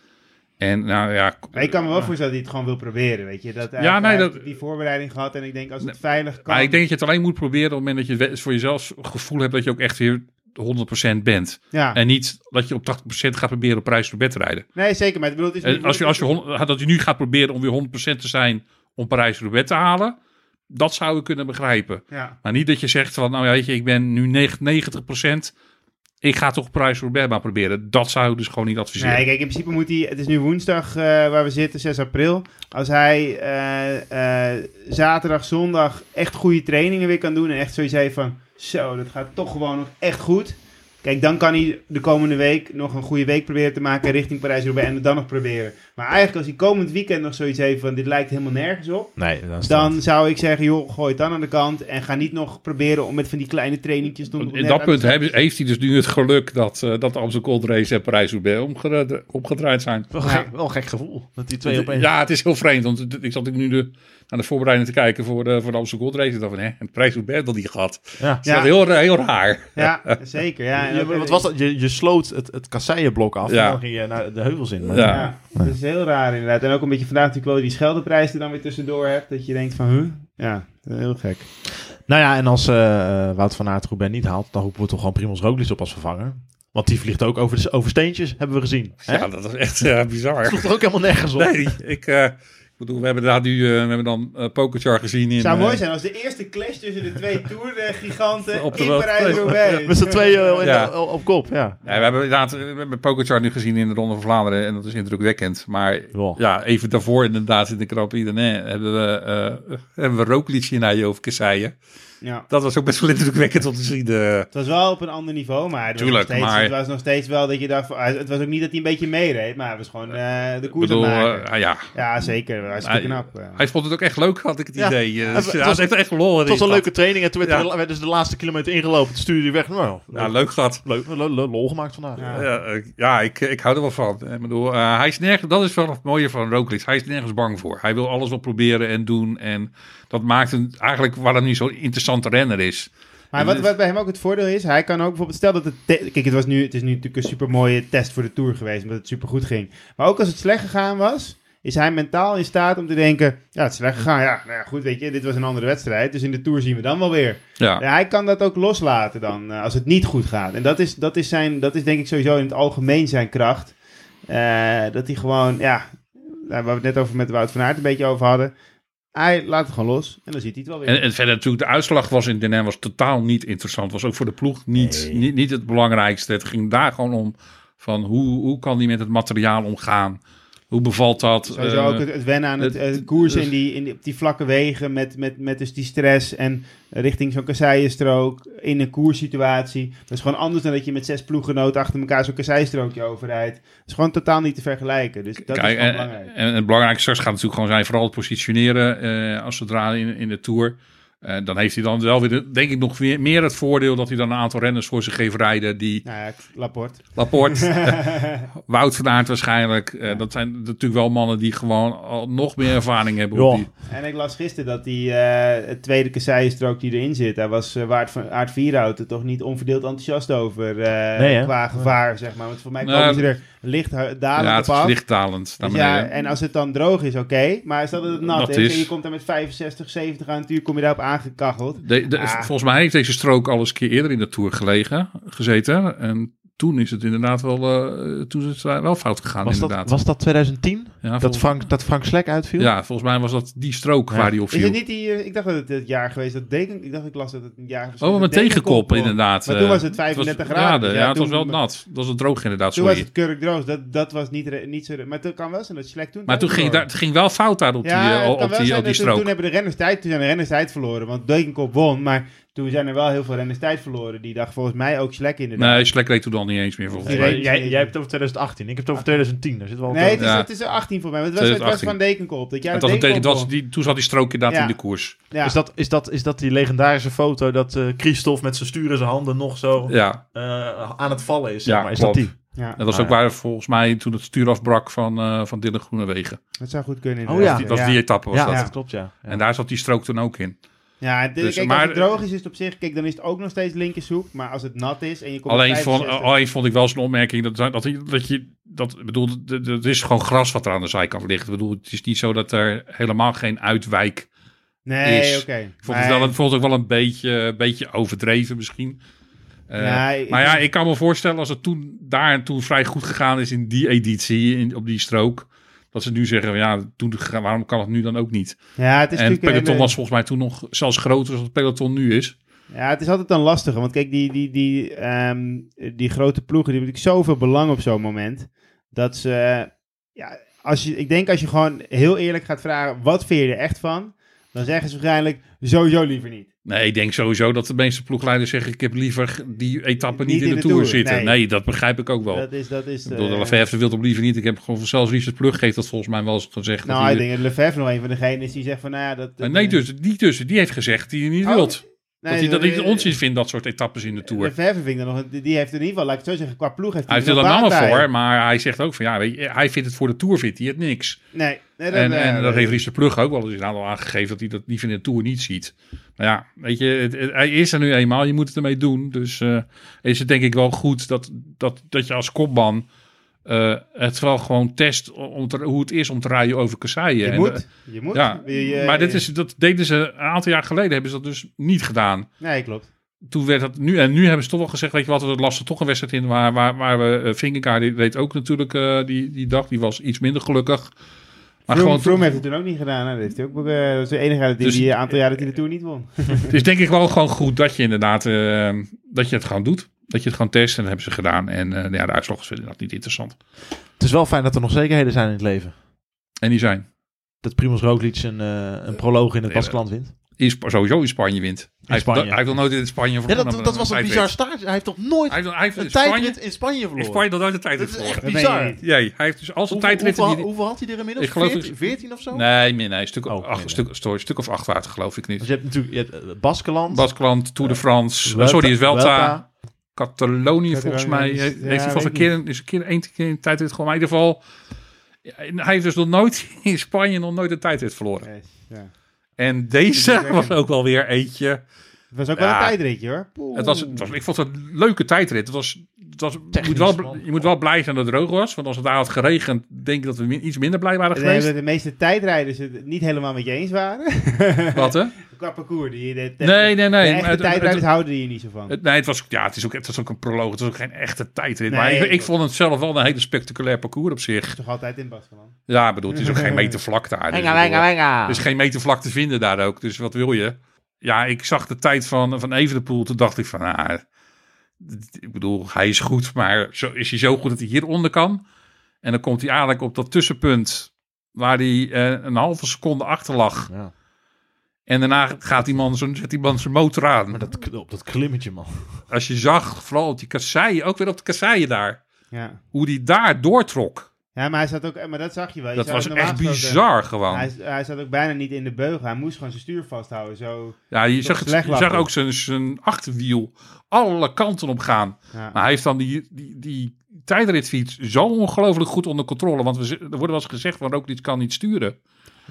En nou ja. Maar ik kan me wel voorstellen dat hij het gewoon wil proberen, weet je. Dat, Ja, nee, dat- die voorbereiding gehad en ik denk als het veilig kan... Maar ik denk dat je het alleen moet proberen op het moment dat je voor jezelf het gevoel hebt dat je ook echt weer 100% bent. ja. En niet dat je op 80% gaat proberen op prijs voor bed te rijden. Nee, zeker, maar ik bedoel, het is En niet- als je, als je, dat je nu gaat proberen om weer 100% te zijn om Parijs-Roubaix te halen, dat zou ik kunnen begrijpen. Ja. Maar niet dat je zegt van, nou weet je, ik ben nu 90%, ik ga toch Parijs-Roubaix maar proberen. Dat zou ik dus gewoon niet adviseren. Nee, kijk, in principe moet hij... Het is nu woensdag eh, waar we zitten, 6 april. Als hij eh, eh, zaterdag, zondag echt goede trainingen weer kan doen... en echt zoiets van... Zo, dat gaat toch gewoon nog echt goed... Kijk, dan kan hij de komende week nog een goede week proberen te maken richting Parijs-Roubaix en het dan nog proberen. Maar eigenlijk als hij komend weekend nog zoiets heeft van dit lijkt helemaal nergens op, Nee, dan, zou ik zeggen, joh, gooi het dan aan de kant en ga niet nog proberen om met van die kleine trainingjes... nog In dat punt heeft, heeft hij dus nu het geluk dat, eh dat de Amstel Gold Race en Parijs-Roubaix omgedra- opgedraaid zijn. wel, een gek, wel een gek gevoel. Dat die twee opeens... Ja, het is heel vreemd, want ik zat nu de, aan de voorbereiding te kijken voor de, voor de Amstel Gold Race. En dacht van, hè, een Parijs-Roubaix had die gehad. Ja. Dat is echt heel, heel raar. Ja, [LAUGHS] zeker. Ja, Je- wat was dat? Je, je sloot het, het kasseienblok af Ja. en dan ging je naar de heuvels in. Maar Ja. Ja, dat is heel raar inderdaad. En ook een beetje vandaag natuurlijk wel die Scheldeprijs er dan weer tussendoor hebt. Dat je denkt van, huh? Ja, heel gek. Nou ja, en als eh, Wout van Aert Roubaix niet haalt, dan roepen we toch gewoon Primoz Roglic op als vervanger. Want die vliegt ook over, de, over steentjes, hebben we gezien. Hè? Ja, dat is echt eh, bizar. sloeg er ook helemaal nergens op. Nee, ik, eh, Ik bedoel, we hebben daar nu eh, we hebben dan uh, Pokerchar gezien in... Het zou eh, mooi zijn als de eerste clash tussen de twee Tour-giganten Op de in Parijs-Roubaix. Met z'n tweeën Ja. op kop, ja. Ja, we hebben inderdaad we hebben Pokerchar nu gezien in de Ronde van Vlaanderen en dat is indrukwekkend. Maar Ja. ja, even daarvoor inderdaad in de Grand Prix hebben we, eh hebben we Roglic in rijden over kasseien. Ja. Dat was ook best wel indrukwekkend om te zien. eh. Het was wel op een ander niveau, maar, het was, Tuurlijk, nog steeds, maar- het was nog steeds wel dat je van- Het was ook niet dat hij een beetje meereed, maar het was gewoon eh, de koers bedoel, het maken. eh, ja, Ja, zeker. Hartstikke Hij- knap. eh. hij vond het ook echt leuk, had ik het Ja. idee. Eh, Het dus, het was- hij heeft echt lol Het was een leuke training en toen werd, Ja. er- werd dus de laatste kilometer ingelopen. Toen stuurde hij weg. Nou, Ja, leuk gehad. leuk, lol gemaakt vandaag. Ja. Ja, eh, ja ik, ik hou er wel van. Ik bedoel, eh, hij is nergens, dat is wel het mooie van Roglic. Hij is nergens bang voor. Hij wil alles wel proberen en doen. En dat maakt hem eigenlijk waarom hij zo'n interessante renner is. Maar wat, wat bij hem ook het voordeel is, hij kan ook bijvoorbeeld, stel dat het, kijk het, was nu, het is nu natuurlijk een super mooie test voor de Tour geweest, omdat het super goed ging. Maar ook als het slecht gegaan was, is hij mentaal in staat om te denken, ja het is slecht gegaan, ja, nou ja goed weet je, dit was een andere wedstrijd, dus in de Tour zien we dan wel weer. Ja, Ja, hij kan dat ook loslaten dan, eh, als het niet goed gaat. En dat is, dat is, zijn, dat is denk ik sowieso in het algemeen zijn kracht. Eh, dat hij gewoon, ja, waar we het net over met Wout van Aert een beetje over hadden. Hij laat het gewoon los en dan ziet hij het wel weer. En, en verder natuurlijk, de uitslag was in Den was totaal niet interessant. Was ook voor de ploeg niet, niet, niet het belangrijkste. Het ging daar gewoon om van hoe, hoe kan die met het materiaal omgaan? Hoe bevalt dat? Sowieso Eh, ook het, het wennen aan het, het- in die, in die, op die vlakke wegen met, met, met dus die stress en richting zo'n kasseienstrook in een koerssituatie. Dat is gewoon anders dan dat je met zes ploeggenoten achter elkaar zo'n kasseienstrookje overrijdt. Dat is gewoon totaal niet te vergelijken. Dus dat Kijk, is en, belangrijk. en het belangrijkste straks gaat natuurlijk gewoon zijn vooral het positioneren eh, als zodra in, in de Tour. Eh, dan heeft hij dan wel weer, de- denk ik, nog meer het voordeel dat hij dan een aantal renners voor zich heeft rijden die Nou ja, Laporte. Laporte, [LAUGHS] [LAUGHS] Wout van Aert waarschijnlijk. eh, dat zijn natuurlijk wel mannen die gewoon al nog meer ervaring hebben. op Ja. die, En ik las gisteren dat die eh, het tweede kasseienstrook die erin zit, daar was uh, Waard van Aert Vierhout er toch niet onverdeeld enthousiast over eh, Nee, qua gevaar, zeg maar. Want voor mij komen ze er licht dalend ja, het op is naar Dus ja, en als het dan droog is, oké. Maar stel dat het nat, Nat is, is. en je komt daar met 65, 70 aan het uur, kom je daarop aangekacheld. De, de- Ah. Volgens mij heeft deze strook al eens een keer eerder in de Tour gelegen, gezeten. En toen is het inderdaad wel, eh, toen is het wel fout gegaan Was inderdaad. dat, was dat 2010? ja, Dat volgens, Frank, dat Frank Slek uitviel? ja, volgens mij was dat die strook Ja. waar die op Is viel. het niet die, eh, ik dacht dat het het jaar geweest dat Deken, ik dacht ik las dat het een jaar was. Oh, met tegenkop inderdaad. Maar toen eh, was het 35 was- graden, Ja, de- ja, ja, het was toen- wel nat. Dat was het droog inderdaad, Toen sorry. was het kurk droog, dat, dat was niet, niet zo... Maar het kan wel zijn dat Slek toen... Maar toen ging, daar, het ging wel fout daar op die, op die, op toen, strook. toen hebben de renners tijd, toen zijn de renners tijd verloren. Want Dekenkop won, maar toen zijn er wel heel veel renners tijd verloren. Die dag volgens mij ook Slek inderdaad. Nee, Slek reed toen al niet eens meer volgens mij. jij, jij hebt het over 2018. Ik heb het over 2010. Daar zit wel Nee, het is, Ja. het is er 18 voor mij. want Het was, het was 2018. van Dekenkop. Dat jij Het was een tegen, was die, toen zat die strook inderdaad Ja. in de koers. Ja. Is, dat, is, dat, is dat die legendarische foto dat eh Christophe met zijn stuur in zijn handen nog zo Ja, eh, aan het vallen is? Zeg Ja, maar. Is klopt. dat die? ja, dat was Ah, ook ja. waar volgens mij toen het stuur afbrak van, eh van Dylan Groenewegen. dat zou goed kunnen. Oh, inderdaad. ja. Dat was die etappe was Ja, dat. dat klopt, ja. ja. En daar zat die strook toen ook in. Ja, Dus, kijk, maar- als het droog is, is het op zich... Kijk, dan is het ook nog steeds linkerzoek. Maar als het nat is en je komt Alleen vond, 65 alleen vond ik wel zo'n opmerking dat, dat, dat je... Dat, bedoel, het is gewoon gras wat er aan de zijkant ligt. Ik bedoel, het is niet zo dat er helemaal geen uitwijk Nee, oké. Ik vond, het wel, ik vond het ook wel een beetje, beetje overdreven misschien. Eh, Ja, ik- maar ja, ik kan me voorstellen als het toen daar en toen vrij goed gegaan is in die editie, in, op die strook. Dat ze nu zeggen, ja, toen, waarom kan het nu dan ook niet? Ja, het is En peloton hele- was volgens mij toen nog zelfs groter dan het peloton nu is. Ja, het is altijd dan lastiger. Want kijk, die, die, die, ehm, die grote ploegen die hebben natuurlijk zoveel belang op zo'n moment. Dat ze. Ja, als je, ik denk als je gewoon heel eerlijk gaat vragen: wat vind je er echt van? Dan zeggen ze waarschijnlijk sowieso liever niet. Nee, ik denk sowieso dat de meeste ploegleiders zeggen... ik heb liever die etappe niet, Niet in de, de Tour, Tour, zitten. nee. Nee. dat begrijp ik ook wel. Dat is. Dat is bedoel, de eh, Lefebvre wil hem liever niet. Ik heb gewoon zelfs Richard Plug heeft dat volgens mij wel eens gezegd. Nou, ik denk dat Lefebvre nog een van degenen is die zegt van, nou ja, dat... Nee, dus, die dus, die heeft gezegd die hij niet Oh, wilt. Nee, dat hij dat eh, niet onzin vindt, dat soort etappes in de Tour. Lefebvre vind ik dan nog, die heeft in ieder geval, laat ik het zo zeggen, qua ploeg heeft Hij hij heeft er dan allemaal bij. voor, maar hij zegt ook van ja, weet je, hij vindt het voor de Tour vindt hij het niks. Nee, nee dat, En, eh, en dat heeft Richard Plug ook wel eens inderdaad al aangegeven dat hij dat liever in de Tour niet ziet. Nou ja, weet je, het, het- hij is er nu eenmaal, je moet het ermee doen. Dus eh, is het denk ik wel goed dat, dat, dat je als kopman eh, het wel gewoon test om te, hoe het is om te rijden over kasseien. Je En, moet, eh, je moet. ja, Je- maar dit is, dat deden ze een aantal jaar geleden, hebben ze dat dus niet gedaan. Nee, klopt. toen werd dat nu en nu hebben ze toch wel gezegd, weet je wat, we lasten toch een wedstrijd in waar, waar, waar we die reed ook natuurlijk uh, die, die dag, die was iets minder gelukkig. Maar Froome, gewoon heeft het toen ook niet gedaan. hè. Dat, heeft hij ook, eh, dat is de enige die, Dus- die een aantal jaren dat hij de Tour niet won. [LAUGHS] Het is denk ik wel gewoon goed dat je inderdaad eh, dat je het gewoon doet. Dat je het gewoon test en dat hebben ze gedaan. En eh, ja, de uitslag is inderdaad niet interessant. Het is wel fijn dat er nog zekerheden zijn in het leven. En die zijn Dat Primoz Roglic een, eh, een proloog in het Baskeland wint. in Sp- sowieso in Spanje wint. Hij, heeft- Spanje. hij heeft nog nooit in Spanje voor Ja, dat, dat was een bizar start. Hij heeft toch nooit Hij heeft, hij heeft een in Spanje, tijdrit in Spanje in verloren? Spanje nog nooit een tijdrit Dat is echt verloren. Dat meen je bizar. hij heeft dus al zijn Hoeveel, tijdritten... hoeveel, die- hoeveel had hij er inmiddels? Ik geloof 14, dat- 14 of zo? Nee, nee, een stuk, Oh, stuk, sorry, stuk of acht water geloof ik niet. Je hebt natuurlijk je hebt, eh, Baskeland. Baskeland, Tour de France, Vuelta- sorry, is Welta, Vuelta. Catalonië volgens mij. Is- Heeft ja, hij een keer, is een keer één keer een tijdrit gewoon. Maar in ieder geval, hij heeft dus nog nooit [LAUGHS] in Spanje nog nooit een tijdrit verloren. Ja. En deze was ook wel weer eentje. Het was ook wel een tijdritje hoor. Poeh. Het was, het was, ik vond het een leuke tijdrit. Het was, het was, je, moet wel, man. je moet wel blij zijn dat het droog was. Want als het daar had geregend, denk ik dat we iets minder blij waren En geweest. dat de meeste tijdrijders het niet helemaal met je eens waren. [LAUGHS] Wat hè? Qua parcours. Die, de, de, Nee, nee, nee. De echte het- tijdrijders het- houden hier niet zo van. Het, nee, het was, ja, het is, ook, het was ook een proloog. Het was ook geen echte tijdrit. Nee, maar ik, vond het zelf wel een hele spectaculair parcours op zich. toch altijd in Baskeland. Ja, bedoel, het is ook geen [LAUGHS] meter vlak daar. Dus. Er is geen meter vlak te vinden daar ook. Dus wat wil je? Ja, ik zag de tijd van, van Evenepoel. Toen dacht ik van, ah, ik bedoel, hij is goed. Maar zo, is hij zo goed dat hij hieronder kan? En dan komt hij eigenlijk op dat tussenpunt waar hij eh, een halve seconde achter lag. Ja, En daarna gaat die man, zo, zet die man zijn motor aan. maar dat, op dat klimmetje, man. Als je zag, vooral op die kasseien, ook weer op de kasseien daar, Ja. hoe die daar doortrok. Ja, maar hij zat ook, maar dat zag je wel. Je Dat was echt bizar gewoon. Hij, hij zat ook bijna niet in de beugel. Hij moest gewoon zijn stuur vasthouden. Zo. Ja, je zag, het, je zag ook zijn, zijn achterwiel alle kanten op gaan. Ja. Maar hij heeft dan die, die, die tijdritfiets zo ongelooflijk goed onder controle. Want we, er wordt wel eens gezegd van Roglic kan niet sturen.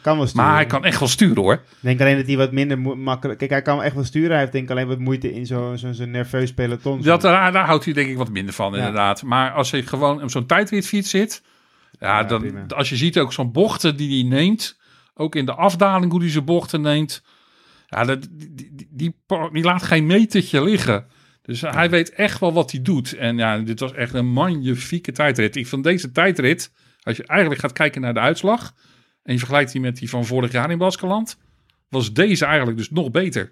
kan wel sturen. Maar hij kan echt wel sturen hoor. Ik denk alleen dat hij wat minder makkelijk... Kijk, hij kan echt wel sturen. Hij heeft denk ik alleen wat moeite in zo'n zo, zo'n nerveus peloton. Dat, daar, daar houdt hij denk ik wat minder van Ja. inderdaad. Maar als hij gewoon op zo'n tijdritfiets zit. Ja, dan, prima. als je ziet ook zo'n bochten die hij neemt. Ook in de afdaling hoe hij zijn bochten neemt. Ja, dat, die, die, die, pa- die laat geen metertje liggen. Dus hij weet echt wel wat hij doet. En ja, dit was echt een magnifieke tijdrit. Ik vond deze tijdrit, als je eigenlijk gaat kijken naar de uitslag... en je vergelijkt die met die van vorig jaar in Baskeland... was deze eigenlijk dus nog beter.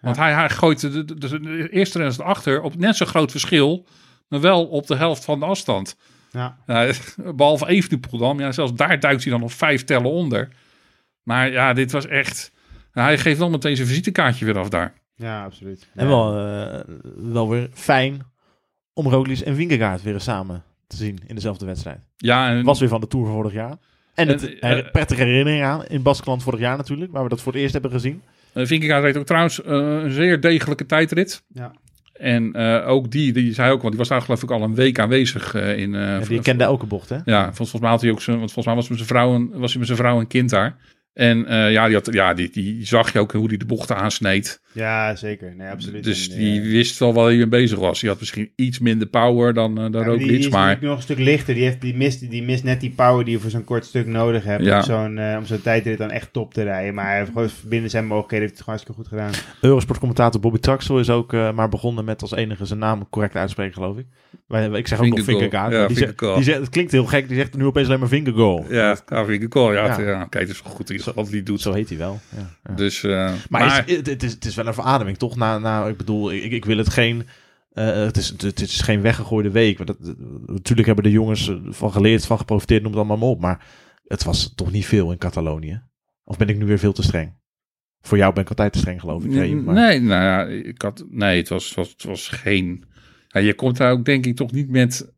Want hij, hij gooit de, de, de, de eerste renners achter op net zo'n groot verschil... maar wel op de helft van de afstand. Ja. Ja, [LAUGHS] behalve Evenepoel dan. Ja, zelfs daar duikt hij dan nog vijf tellen onder. Maar ja, dit was echt... Nou, hij geeft wel meteen zijn visitekaartje weer af daar. ja, absoluut. En wel, eh, wel weer fijn om Roglic en Vingegaard weer eens samen te zien in dezelfde wedstrijd. Ja, en Was weer van de Tour van vorig jaar. En het En, eh, prettige herinnering aan in Baskeland vorig jaar natuurlijk, waar we dat voor het eerst hebben gezien. uh, Vingegaard reed ook trouwens eh, een zeer degelijke tijdrit. Ja. En eh, ook die, die zei ook, want die was daar geloof ik al een week aanwezig eh, in... eh, Ja, die kende elke bocht, hè? Ja, volgens, volgens mij had hij ook zijn, want volgens mij was, met zijn vrouw een, was hij met zijn vrouw en kind daar. En eh, ja, die, had, ja die, die zag je ook hoe hij de bochten aansneed. ja, zeker. Nee, absoluut. Dus En, die eh, wist wel waar hij mee bezig was. Die had misschien iets minder power dan, uh, dan ja, die, Roglic, die is maar... natuurlijk nog een stuk lichter. Die, heeft, die, mist, die mist net die power die je voor zo'n kort stuk nodig hebt. Ja. Om zo'n eh, om zo'n tijdrit dan echt top te rijden. Maar hij heeft gewoon binnen zijn mogelijkheden heeft het gewoon hartstikke goed gedaan. Eurosport-commentator Bobby Traxel is ook eh, maar begonnen met als enige zijn naam correct uitspreken, geloof ik. Wij, ik zeg ook nog. Ja, maar die zegt- die Het klinkt heel gek, die zegt nu opeens alleen maar Vingegaard. Ja, cool. Ja, Ja. kijk, het is goed wat hij doet. Zo heet hij wel. Ja, ja. Dus, eh, Maar, maar, is- het, is, het is wel een verademing, toch? Na, na, ik bedoel, ik, ik wil het geen... eh, het, is, het is geen weggegooide week. Want dat, natuurlijk hebben de jongens van geleerd, van geprofiteerd, noem het allemaal maar op. Maar het was toch niet veel in Catalonië? Of ben ik nu weer veel te streng? Voor jou ben ik altijd te streng, geloof ik. Reem, maar- nee, nou ja, ik had, nee, het was, het was, het was geen... Ja, je komt daar ook denk ik toch niet met,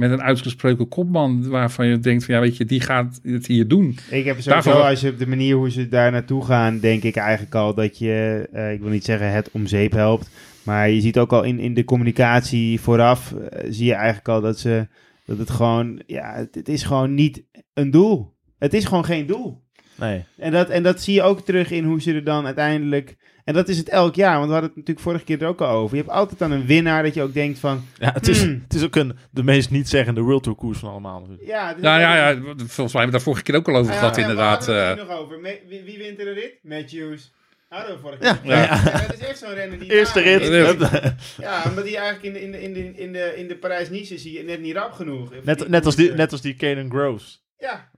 met een uitgesproken kopman waarvan je denkt van ja, weet je, die gaat het hier doen. Ik heb sowieso, Daarvoor- als je op de manier hoe ze daar naartoe gaan, denk ik eigenlijk al dat je, eh, ik wil niet zeggen het om zeep helpt, maar je ziet ook al in, in de communicatie vooraf, eh, zie je eigenlijk al dat ze, dat het gewoon, ja, het, het is gewoon niet een doel. Het is gewoon geen doel. Nee. En dat, en dat zie je ook terug in hoe ze er dan uiteindelijk, en dat is het elk jaar, want we hadden het natuurlijk vorige keer er ook al over. Je hebt altijd dan een winnaar dat je ook denkt van, Ja, het, is, Hmm. het is ook een, de meest niet-zeggende World Tour koers van allemaal. natuurlijk. ja, Nou ja, ja, volgens mij hebben we daar vorige keer ook al over Ah, gehad ja, inderdaad. We hadden het eh. nog over. Me- wie, wie wint er een rit? Matthews. Hadden we vorige Ja. keer. Ja. Ja, dat is echt zo'n renner die... Eerste rit. Ja, omdat hij eigenlijk in de, in de, in de, in de, in de Parijs-Nice is hij net niet rap genoeg. Net, net, als die, net als die Caden Groves. Ja,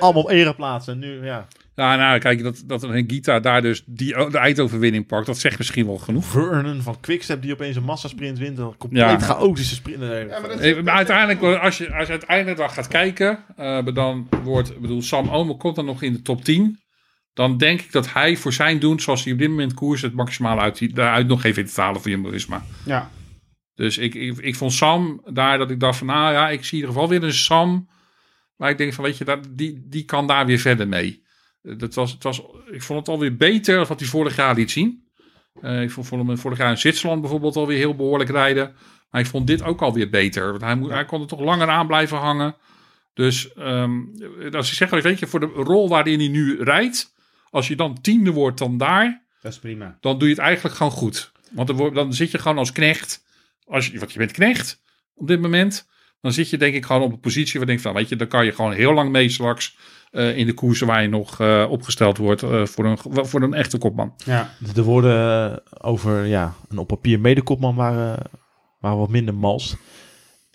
allemaal op ereplaatsen. En nu, ja, Ja, nou, kijk, dat, dat een Gita daar dus die, de eindoverwinning pakt, dat zegt misschien wel genoeg. Vernon van Quickstep die opeens een massasprint wint. Een compleet Ja. chaotische sprint. Nee, Ja, maar dat Maar uiteindelijk, als je, als je uiteindelijk dan gaat kijken, eh, dan wordt, ik bedoel, Sam Omer komt dan nog in de top 10. Dan denk ik dat hij voor zijn doen, zoals hij op dit moment koers, het maximaal uit, daaruit nog even in te halen voor Jumbo-Visma. Ja. Dus ik, ik, ik vond Sam daar dat ik dacht van, nou ja, ik zie in ieder geval weer een Sam. Maar ik denk van, weet je, dat, die, die kan daar weer verder mee. Eh, Dat was, het was, ik vond het alweer beter dan wat hij vorig jaar liet zien. Eh, ik vond, vond hem vorig jaar in Zwitserland bijvoorbeeld alweer heel behoorlijk rijden. Maar ik vond dit ook alweer beter. Want hij, moet, hij kon er toch langer aan blijven hangen. Dus ehm, als ik zeg, weet je, voor de rol waarin hij nu rijdt. Als je dan tiende wordt dan daar Dat is prima. dan doe je het eigenlijk gewoon goed. Want dan zit je gewoon als knecht, als je, want je bent knecht op dit moment, dan zit je denk ik gewoon op een positie waar je denkt van, weet je, dan kan je gewoon heel lang mee straks eh, in de koersen waar je nog eh, opgesteld wordt eh, voor, een, voor een echte kopman. Ja. De woorden over ja, een op papier medekopman waren, waren wat minder mals.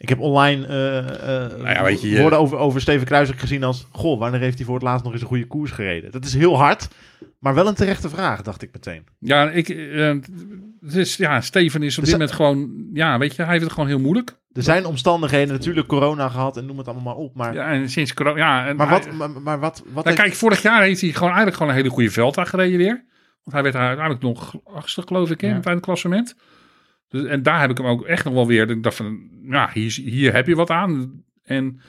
Ik heb online Nou ja, weet je, je- woorden over, over Steven Kruijswijk gezien als... Goh, wanneer heeft hij voor het laatst nog eens een goede koers gereden? Dat is heel hard, maar wel een terechte vraag, dacht ik meteen. Ja, ik, het is, ja, Steven is op dit moment gewoon, ja, weet je, hij heeft het gewoon heel moeilijk. Er zijn omstandigheden, natuurlijk corona gehad en noem het allemaal maar op. Maar, Ja, en sinds corona, ja. En maar, hij- wat, maar, maar wat, wat Nou, heeft- kijk, vorig jaar heeft hij gewoon eigenlijk gewoon een hele goede Velta gereden weer. Want hij werd uiteindelijk nog achtste, geloof ik, in Ja. het eindklassement. Dus, en daar heb ik hem ook echt nog wel weer. Ik dacht van, ja, hier, is- hier heb je wat aan. En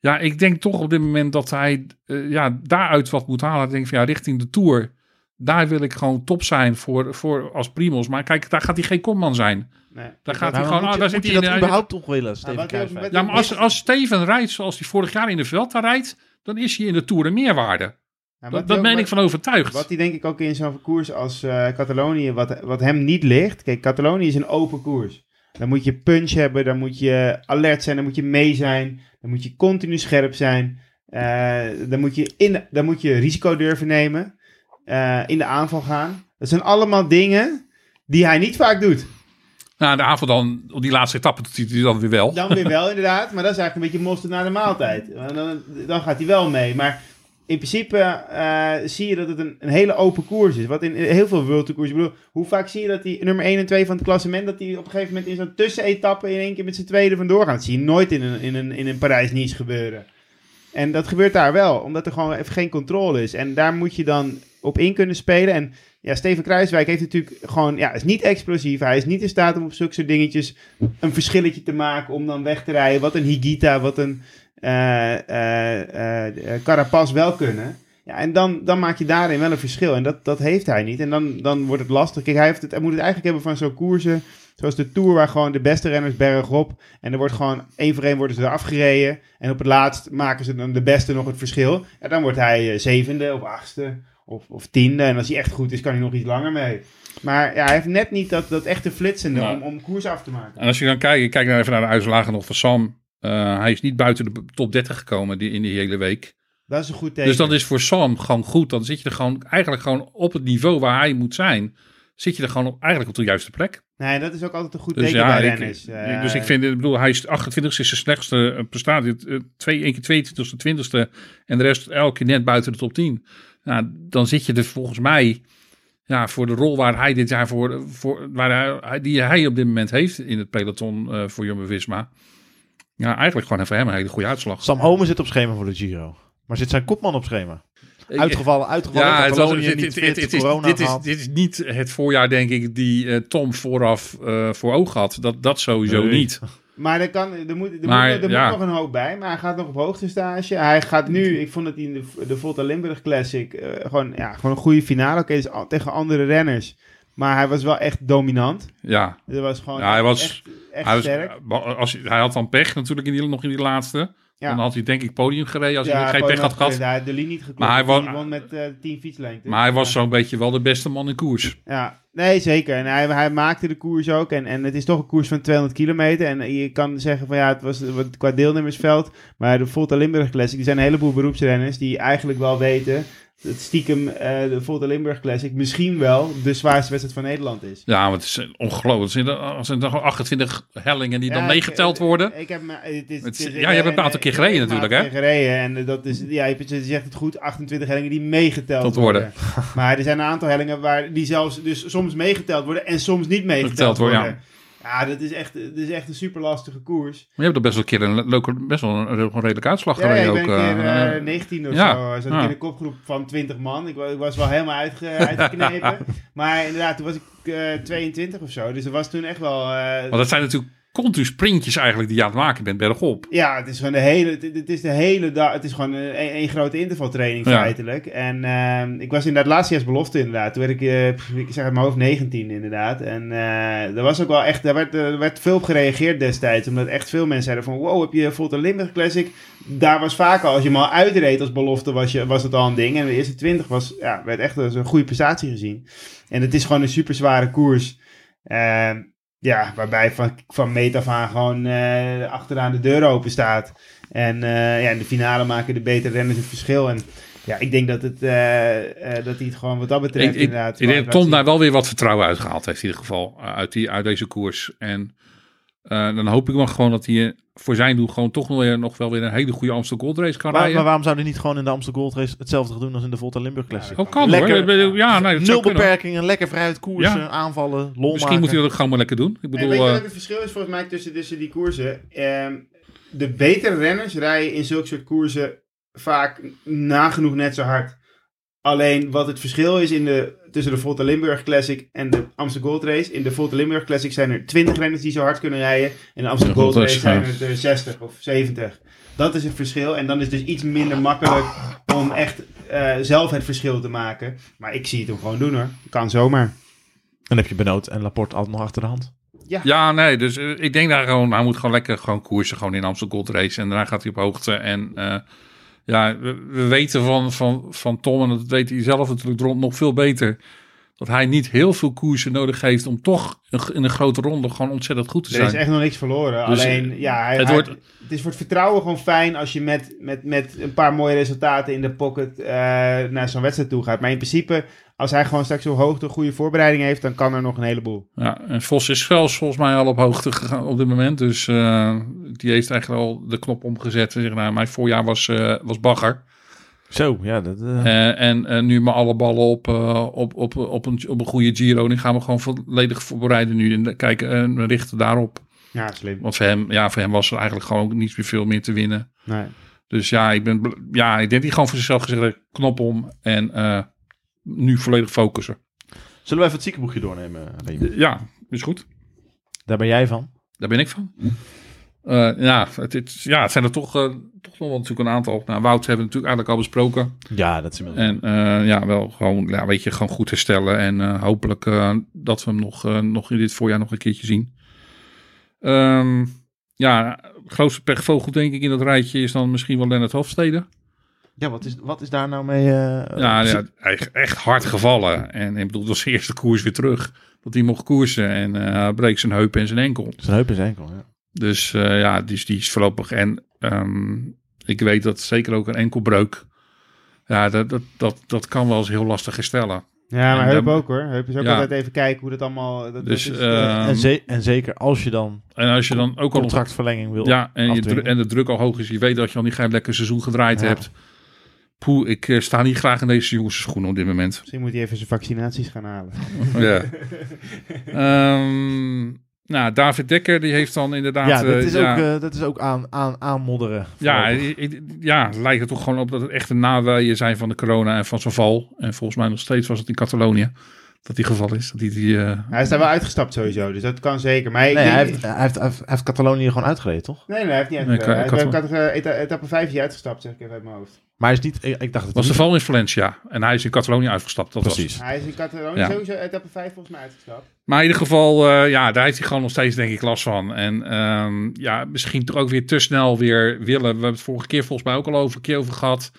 ja, ik denk toch op dit moment dat hij eh, ja, daaruit wat moet halen. Ik denk van ja, richting de Tour. Daar wil ik gewoon top zijn voor, voor als Primos. Maar kijk, daar gaat hij geen kopman zijn. Nee. Daar gaat hij gewoon, moet ah, je, daar moet zit je hij dat in. überhaupt toch willen, Steven Kruijswijk? Ja, maar als, als Steven rijdt zoals hij vorig jaar in de Velta rijdt, dan is hij in de Tour een meerwaarde. Wat Dat, dat ook- meen wat- ik van overtuigd. Wat hij denk ik ook in zo'n koers als eh, Catalonië, wat, wat hem niet ligt. Kijk, Catalonië is een open koers. Dan moet je punch hebben, dan moet je alert zijn, dan moet je mee zijn. Dan moet je continu scherp zijn. Eh, dan, moet je in, dan moet je risico durven nemen. eh, in de aanval gaan. Dat zijn allemaal dingen die hij niet vaak doet. Nou, de avond dan, op die laatste etappe, doet hij dan weer wel. Dan weer wel [LAUGHS] inderdaad, maar dat is eigenlijk een beetje mosterd na de maaltijd. Dan, dan gaat hij wel mee. Maar in principe eh, zie je dat het een, hele open koers is. Wat in heel veel World Tour bedoel, hoe vaak zie je dat die nummer 1 en 2 van het klassement... dat die op een gegeven moment in zo'n tussenetappe in één keer met z'n tweede vandoor gaan. Dat zie je nooit in een, in een, in een Parijs-Nice gebeuren. En dat gebeurt daar wel, omdat er gewoon even geen controle is. En daar moet je dan op in kunnen spelen. En ja, Steven Kruiswijk heeft natuurlijk gewoon, ja, is niet explosief. Hij is niet in staat om op zulke soort dingetjes een verschilletje te maken om dan weg te rijden. Wat een Higita, wat een Carapaz wel kunnen. Ja, en dan, dan maak je daarin wel een verschil. En dat, dat heeft hij niet. En dan, dan wordt het lastig. Kijk, hij, heeft het, hij moet het eigenlijk hebben van zo'n koersen. Zoals de Tour, waar gewoon de beste renners bergop. En er wordt gewoon één voor één worden ze eraf gereden. En op het laatst maken ze dan de beste nog het verschil. En dan wordt hij eh, zevende of achtste of, of tiende. En als hij echt goed is, kan hij nog iets langer mee. Maar ja, hij heeft net niet dat, dat echte flitsende Nou. om, om koers af te maken. En als je dan kijkt, ik kijk nou even naar de uitslagen nog van Sam. Eh, hij is niet buiten de top 30 gekomen die, in die hele week. Dat is een goed teken. Dus dat is voor Sam gewoon goed. Dan zit je er gewoon eigenlijk gewoon op het niveau waar hij moet zijn. Zit je er gewoon op, eigenlijk op de juiste plek. Nee, dat is ook altijd een goed Dus teken ja, bij ik, Eh, dus ik vind, ik bedoel, hij is 28 is zijn slechtste eh, prestatie. Twee, één keer 22 20ste en de rest elke keer net buiten de top 10. Nou, dan zit je er volgens mij, ja, voor de rol waar hij dit jaar voor, voor waar hij, die hij op dit moment heeft in het peloton voor Jumbo-Visma. Ja, eigenlijk gewoon even hem een hele goede uitslag. Sam Omen zit op schema voor de Giro. Maar zit zijn kopman op schema? Uitgevallen, uitgevallen. Ja, het was, niet dit, fit, is, corona dit, is, gehad. dit is niet het voorjaar, denk ik, die eh, Tom vooraf eh, voor ogen had. Dat, dat sowieso Nee. niet. [LAUGHS] Maar er, kan, er, moet, er, Maar, moet, er ja. moet nog een hoop bij. Maar hij gaat nog op hoogtestage. Hij gaat nu, ik vond dat hij in de, de Volta Limburg Classic eh, gewoon, ja, gewoon een goede finale. Oké, dus tegen andere renners. Maar hij was wel echt dominant. Ja, Dat was gewoon Ja, hij was- echt, echt hij, was, sterk. als, hij had dan pech natuurlijk in die, nog in die laatste. Ja. Dan had hij denk ik podium gereden als hij Ja, geen pech had gehad. Hij had de linie niet geklopt. Maar hij won met eh 10 fietslengte. Maar hij was ja. zo'n beetje wel de beste man in koers. Ja, nee, zeker. En hij, hij maakte de koers ook. En, en het is toch een koers van 200 kilometer. En je kan zeggen van ja, het was wat qua deelnemersveld. Maar de Volta Limburg Classic, er zijn een heleboel beroepsrenners die eigenlijk wel weten het stiekem eh, de Limburg Classic misschien wel de zwaarste wedstrijd van Nederland is. Ja, want het is ongelooflijk. Er zijn gewoon 28 hellingen die dan meegeteld ik- worden. Ik heb, het is, Het ja, je hebt een en- aantal keer gereden natuurlijk, keer gereden en dat is, ja, je zegt het goed, 28 hellingen die meegeteld Tot worden. worden. Maar er zijn een aantal hellingen waar die zelfs dus soms meegeteld worden en soms niet meegeteld Geteld worden, worden. Ja, dat is echt, dat is echt een super lastige koers. Maar je hebt er best wel een keer een, leuke, best wel een, een redelijke uitslag Ja, ik ben ook. een keer eh, eh, 19 of ja, zo. Zat ik in een kopgroep van 20 man. Ik, wa- ik was wel helemaal uitge, [LAUGHS] uitgeknepen. maar inderdaad, toen was ik eh, 22 of zo. Dus dat was toen echt wel... eh, want dat zijn natuurlijk continu sprintjes eigenlijk die je aan het maken bent bergop. Ja, het is gewoon de hele, het, het is de hele dag, het is gewoon een, een grote intervaltraining Ja. feitelijk. En ehm, ik was inderdaad laatste belofte inderdaad. Toen werd ik, eh, ik zeg het mijn hoofd 19 inderdaad. En eh er was ook wel echt, daar werd, er werd veel op gereageerd destijds. Omdat echt veel mensen zeiden van, wow, heb je Volta Limburg Classic? Daar was vaak al, als je hem al uitreed als belofte, was, je, was het al een ding. En de eerste 20 was, ja, werd echt als een goede prestatie gezien. En het is gewoon een super zware koers. Ehm, ja, waarbij van, van meet af aan gewoon eh, achteraan de deur open staat. En eh, ja, in de finale maken de betere renners het verschil. En ja, ik denk dat, het, eh, dat hij het gewoon wat dat betreft Ik, inderdaad... ik denk dat Tom daar wel weer wat vertrouwen uitgehaald heeft in ieder geval. uit, die, uit deze koers. En eh, dan hoop ik maar gewoon dat hij eh, voor zijn doel gewoon toch nog, weer, nog wel weer een hele goede Amsterdam Gold Race kan Maar, rijden. maar waarom zou hij niet gewoon in de Amsterdam Gold Race hetzelfde gaan doen als in de Volta Limburg Classic? Oh, kan Lekker. hoor. Ja, nee, dat zou Nul beperkingen, lekker vrijheid koersen, Ja. aanvallen, lol Misschien maken. moet hij dat ook gewoon maar lekker doen. Ik bedoel, weet je eh, wat het verschil is volgens mij tussen, tussen die koersen? Ehm, de betere renners rijden in zulke soort koersen vaak nagenoeg net zo hard. Alleen wat het verschil is in de, tussen de Volta Limburg Classic en de Amsterdam Gold Race. In de Volta Limburg Classic zijn er 20 renners die zo hard kunnen rijden. In de Amsterdam Ja, Gold Race zijn ja. er 60 of 70. Dat is het verschil. En dan is het dus iets minder makkelijk om echt eh, zelf het verschil te maken. Maar ik zie het hem gewoon doen hoor. Kan zomaar. Dan heb je Benoot en Laporte altijd nog achter de hand. Ja, nee, dus eh, ik denk daar gewoon, hij moet gewoon lekker gewoon koersen, gewoon in Amsterdam Gold Race. En daarna gaat hij op hoogte. En eh, ja, we, we weten van, van, van Tom, en dat weet hij zelf natuurlijk rond nog veel beter, dat hij niet heel veel koersen nodig heeft om toch in een grote ronde gewoon ontzettend goed te Er zijn. is echt nog niks verloren. Dus, Alleen, ja, hij, het hij- wordt- het is voor het vertrouwen gewoon fijn als je met, met, met een paar mooie resultaten in de pocket eh, naar zo'n wedstrijd toe gaat. Maar in principe, als hij gewoon straks op hoogte goede voorbereiding heeft, dan kan er nog een heleboel. Ja, en Vos is zelfs volgens mij al op hoogte gegaan op dit moment. Dus eh, die heeft eigenlijk al de knop omgezet. En zegt, nou, mijn voorjaar was, eh, was bagger. Zo, ja. Dat, eh, en nu maar alle ballen op, op, op, op, een, op een goede Giro. En die gaan we gewoon volledig voorbereiden nu. En kijken en richten daarop. Ja, slim. Want voor hem, ja, voor hem was er eigenlijk gewoon ook niet meer veel meer te winnen. Nee. Dus ja, ik, ben, ja, ik denk dat hij gewoon voor zichzelf gezegd knop om. En eh, nu volledig focussen. Zullen we even het ziekenboekje doornemen, Reem? Ja, is goed. Daar ben jij van. Daar ben ik van. Eh, ja, het, het- ja, het zijn er toch, eh, toch nog wel natuurlijk een aantal. Nou, Wout hebben we natuurlijk eigenlijk al besproken. Ja, dat is inmiddels. En eh, ja, wel gewoon, ja, weet je, gewoon goed herstellen. En eh, hopelijk eh, dat we hem nog, eh, nog in dit voorjaar nog een keertje zien. Ehm, ja, grootste pechvogel denk ik in dat rijtje is dan misschien wel Lennart Hofstede. Ja, wat is, wat is daar nou mee? eh, Ja, ja, echt, echt hard gevallen. En ik bedoel, dat was de eerste koers weer terug. Dat hij mocht koersen en eh breekt zijn heup en zijn enkel. Zijn heup en zijn enkel, ja. Dus eh, ja, dus die is voorlopig. En ehm, ik weet dat zeker ook een enkelbreuk. Ja, dat, dat, dat, dat kan wel eens heel lastig herstellen. Ja, maar En Heup dan- ook hoor. Heup is ook Ja. altijd even kijken hoe dat allemaal... Dat, Dus, dat is, eh, en, ze- en zeker als je dan En als je dan ook al. contractverlenging wil Ja, en, je afdwingen. en de druk al hoog is. Je weet dat je al niet geen lekker seizoen gedraaid Ja. hebt. Poeh, ik eh, sta niet graag in deze jongens schoenen op dit moment. Misschien moet hij even zijn vaccinaties gaan halen. [LAUGHS] ja. Ehm, nou, David Dekker, die heeft dan inderdaad. ja, dat eh, is ook, eh, dat is ook aan, aan, aanmodderen. Ja, ik- ja, lijkt het toch gewoon op dat het echt een naweeën zijn van de corona en van zijn val. En volgens mij nog steeds was het in Catalonië dat die geval is. Dat die, die, eh, Hij is daar wel uitgestapt sowieso, dus dat kan zeker. Maar nee, denk- hij heeft, hij, heeft, hij Catalonië gewoon uitgereden, toch? Nee, nee, hij heeft niet Nee, uitgestapt. ik- hij heeft etappe- etappe 5 hier uitgestapt, zeg ik even uit mijn hoofd. Maar hij is niet... Ik, ik dacht dat was de val in Valencia. En hij is in Catalonië uitgestapt. Dat was het. Precies. Hij is in Catalonië Ja. sowieso etappe 5 volgens mij uitgestapt. Maar in ieder geval, eh, ja, daar heeft hij gewoon nog steeds denk ik last van. En ehm, ja, misschien toch ook weer te snel weer willen. We hebben het vorige keer volgens mij ook al over, een keer over gehad.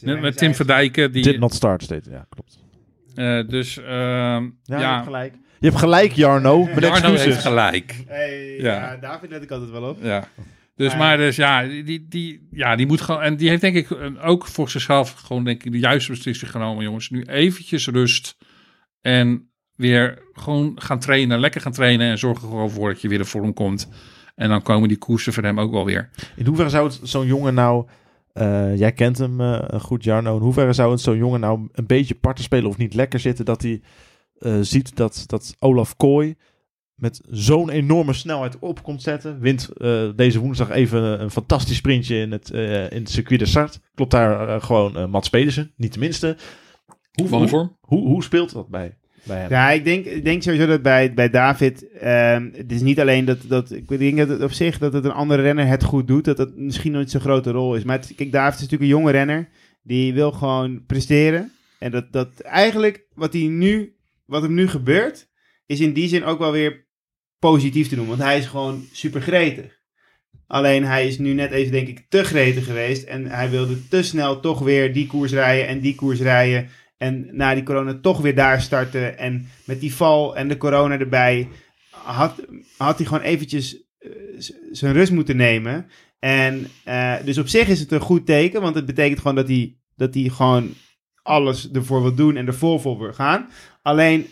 Ja, het Met, Tim Verdijken. Die, Did not start, steeds. Ja, klopt. eh, dus ehm, Ja, ja, je hebt gelijk. Je hebt gelijk, Jarno. Met Jarno excuses. heeft gelijk. Hey, Ja. ja. David let ik altijd wel op. Ja. Dus, Maar- maar dus ja, die, die, ja, die moet gewoon... En die heeft denk ik eh, ook voor zichzelf gewoon denk ik de juiste beslissing genomen, jongens. Nu eventjes rust en weer gewoon gaan trainen, lekker gaan trainen en zorg er gewoon voor dat je weer in vorm komt. En dan komen die koersen voor hem ook wel weer. In hoeverre zou het zo'n jongen nou... eh, jij kent hem eh, goed, Jarno. In hoeverre zou het zo'n jongen nou een beetje parten spelen of niet lekker zitten... dat hij ziet dat, dat Olaf Kooi met zo'n enorme snelheid op komt zetten. Wint eh, deze woensdag even een fantastisch sprintje in het, eh, in het circuit de start. Klopt daar eh, gewoon Mats Pedersen, niet tenminste. Hoe, Van de hoe, vorm? hoe, hoe speelt dat bij, bij hem? Ja, ik denk, ik denk sowieso dat bij, bij David, ehm, het is niet alleen dat, dat, ik denk dat het op zich, dat het een andere renner het goed doet, dat het misschien nooit zo'n grote rol is. Maar het- kijk, David is natuurlijk een jonge renner, die wil gewoon presteren. En dat, dat eigenlijk, wat, hij nu, wat hem nu gebeurt, is in die zin ook wel weer positief te noemen, want hij is gewoon super gretig. Alleen hij is nu net even, denk ik, te gretig geweest. En hij wilde te snel toch weer die koers rijden en die koers rijden. En na die corona toch weer daar starten. En met die val en de corona erbij had, had hij gewoon eventjes eh, zijn rust moeten nemen. En eh, dus op zich is het een goed teken, want het betekent gewoon dat hij, dat hij gewoon alles ervoor wil doen en er vol voor wil gaan. Alleen,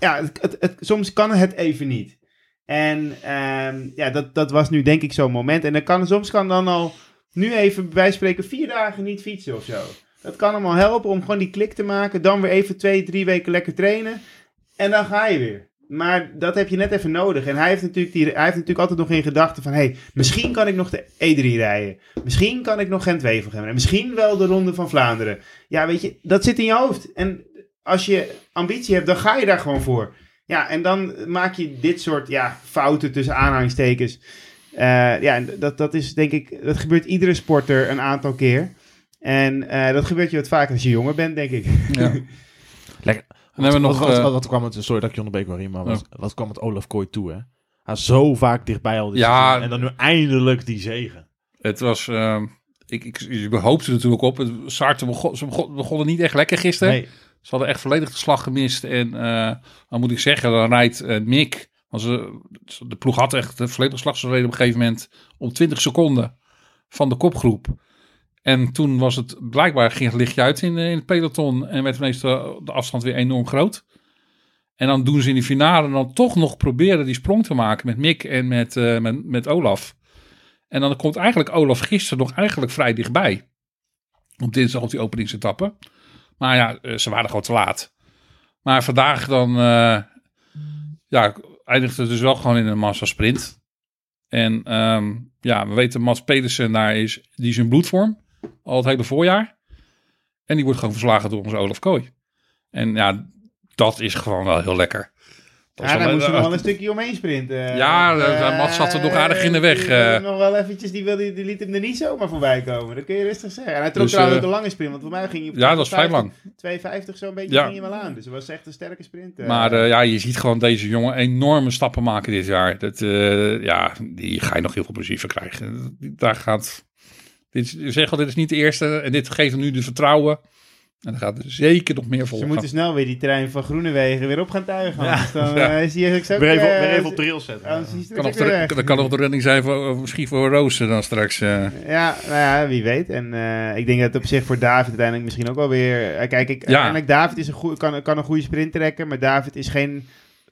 ja, het, het- soms kan het even niet. En ehm, ja, dat, dat was nu denk ik zo'n moment. En dan kan, soms kan dan al nu even bij spreken vier dagen niet fietsen of zo. Dat kan allemaal helpen om gewoon die klik te maken. Dan weer even twee, drie weken lekker trainen. En dan ga je weer. Maar dat heb je net even nodig. En hij heeft natuurlijk, hij heeft natuurlijk altijd nog in gedachten van... hey, misschien kan ik nog de E3 rijden. Misschien kan ik nog Gent-Wevelgem rijden. Misschien wel de Ronde van Vlaanderen. Ja, weet je, dat zit in je hoofd. En als je ambitie hebt, dan ga je daar gewoon voor. Ja, en dan maak je dit soort ja, fouten tussen aanhalingstekens. Eh, ja, en dat, dat is denk ik... Dat gebeurt iedere sporter een aantal keer. En eh, dat gebeurt je wat vaker als je jonger bent, denk ik. Ja. [LAUGHS] Lekker. Dan hebben we wat, nog... wat, eh, wat, wat kwam het, sorry dat ik je onderbreek, Marie, maar wat, wat kwam het Olaf Kooi toe, hè? Hij zo vaak dichtbij al dit Ja. En dan nu eindelijk die zegen. Het was... ehm, ik, ik, ik hoopte er natuurlijk op. Het, Sartre begon, ze begon- begonnen niet echt lekker gisteren. Nee, Ze hadden echt volledig de slag gemist. En eh, dan moet ik zeggen, dan rijdt eh, Mick. Als de ploeg had echt de volledige slag. Ze reden op een gegeven moment om 20 seconden van de kopgroep. En toen was het blijkbaar ging het lichtje uit in, eh, in het peloton. En werd ineens de, de afstand weer enorm groot. En dan doen ze in die finale dan toch nog proberen die sprong te maken met Mick en met, eh, met, met Olaf. En dan komt eigenlijk Olaf gisteren nog eigenlijk vrij dichtbij. Op dinsdag op die openingsetappe. Maar ja, eh, ze waren gewoon te laat. Maar vandaag dan eh, ja, eindigt het dus wel gewoon in een massasprint. En ehm, ja, we weten Mats Pedersen daar is, die is in bloedvorm. Al het hele voorjaar. En die wordt gewoon verslagen door onze Olaf Kooi. En ja, dat is gewoon wel heel lekker. Ja, wel- daar moest eh, wel een stukje omheen sprinten. [LAUGHS] Ja, Eh, eh, Mats zat er nog aardig in de weg, eh. nog wel eventjes, die, wilde, die liet hem er niet zomaar voorbij komen. Dat kun je rustig zeggen. En hij trok Dus, trouwens eh, ook een lange sprint, want voor mij ging hij Ja, dat was vrij 250 lang. 250 zo'n beetje Ja. ging hij wel aan. Dus het was echt een sterke sprint. eh. Maar eh, ja, je ziet gewoon deze jongen enorme stappen maken dit jaar. Dat, eh, ja, die ga je nog heel veel plezier van krijgen. Daar gaat... Dit, zeg al, dit is niet de eerste. En dit geeft hem nu de vertrouwen. En dan gaat er zeker nog meer Ze volgen. moeten snel weer die trein van Groenewegen weer op gaan tuigen. anders dan [LAUGHS] Ja. eh, is hij ook... weer even, eh, weer even op de rails zetten. hij straks kan nog de, dat kan nog de redding zijn voor, eh, misschien voor Roosen dan straks. eh. Ja, nou ja, wie weet. En eh, ik denk dat het op zich voor David uiteindelijk misschien ook wel weer... eh, kijk, ik, Ja. uiteindelijk David is een goe- kan, kan een goede sprint trekken, maar David is geen...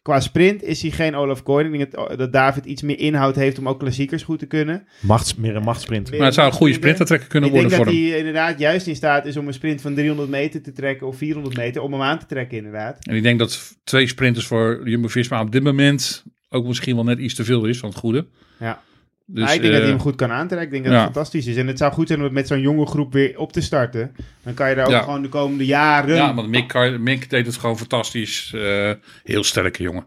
Qua sprint is hij geen Olaf Kooi. Ik denk dat, dat David iets meer inhoud heeft om ook klassiekers goed te kunnen. Machts, meer een machtsprint. Maar het zou een goede sprinter trekken kunnen ik denk worden dat voor hem. hij inderdaad juist in staat is om een sprint van 300 meter te trekken of 400 meter, om hem aan te trekken inderdaad. En ik denk dat twee sprinters voor Jumbo-Visma op dit moment ook misschien wel net iets te veel is van het goede. Ja. Dus, ik denk dat hij eh, hem goed kan aantrekken. Ik denk dat ja. het fantastisch is. En het zou goed zijn om het met zo'n jonge groep weer op te starten. Dan kan je daar ook Ja. gewoon de komende jaren... Ja, want Mick, Mick deed het gewoon fantastisch. Eh, heel sterke jongen.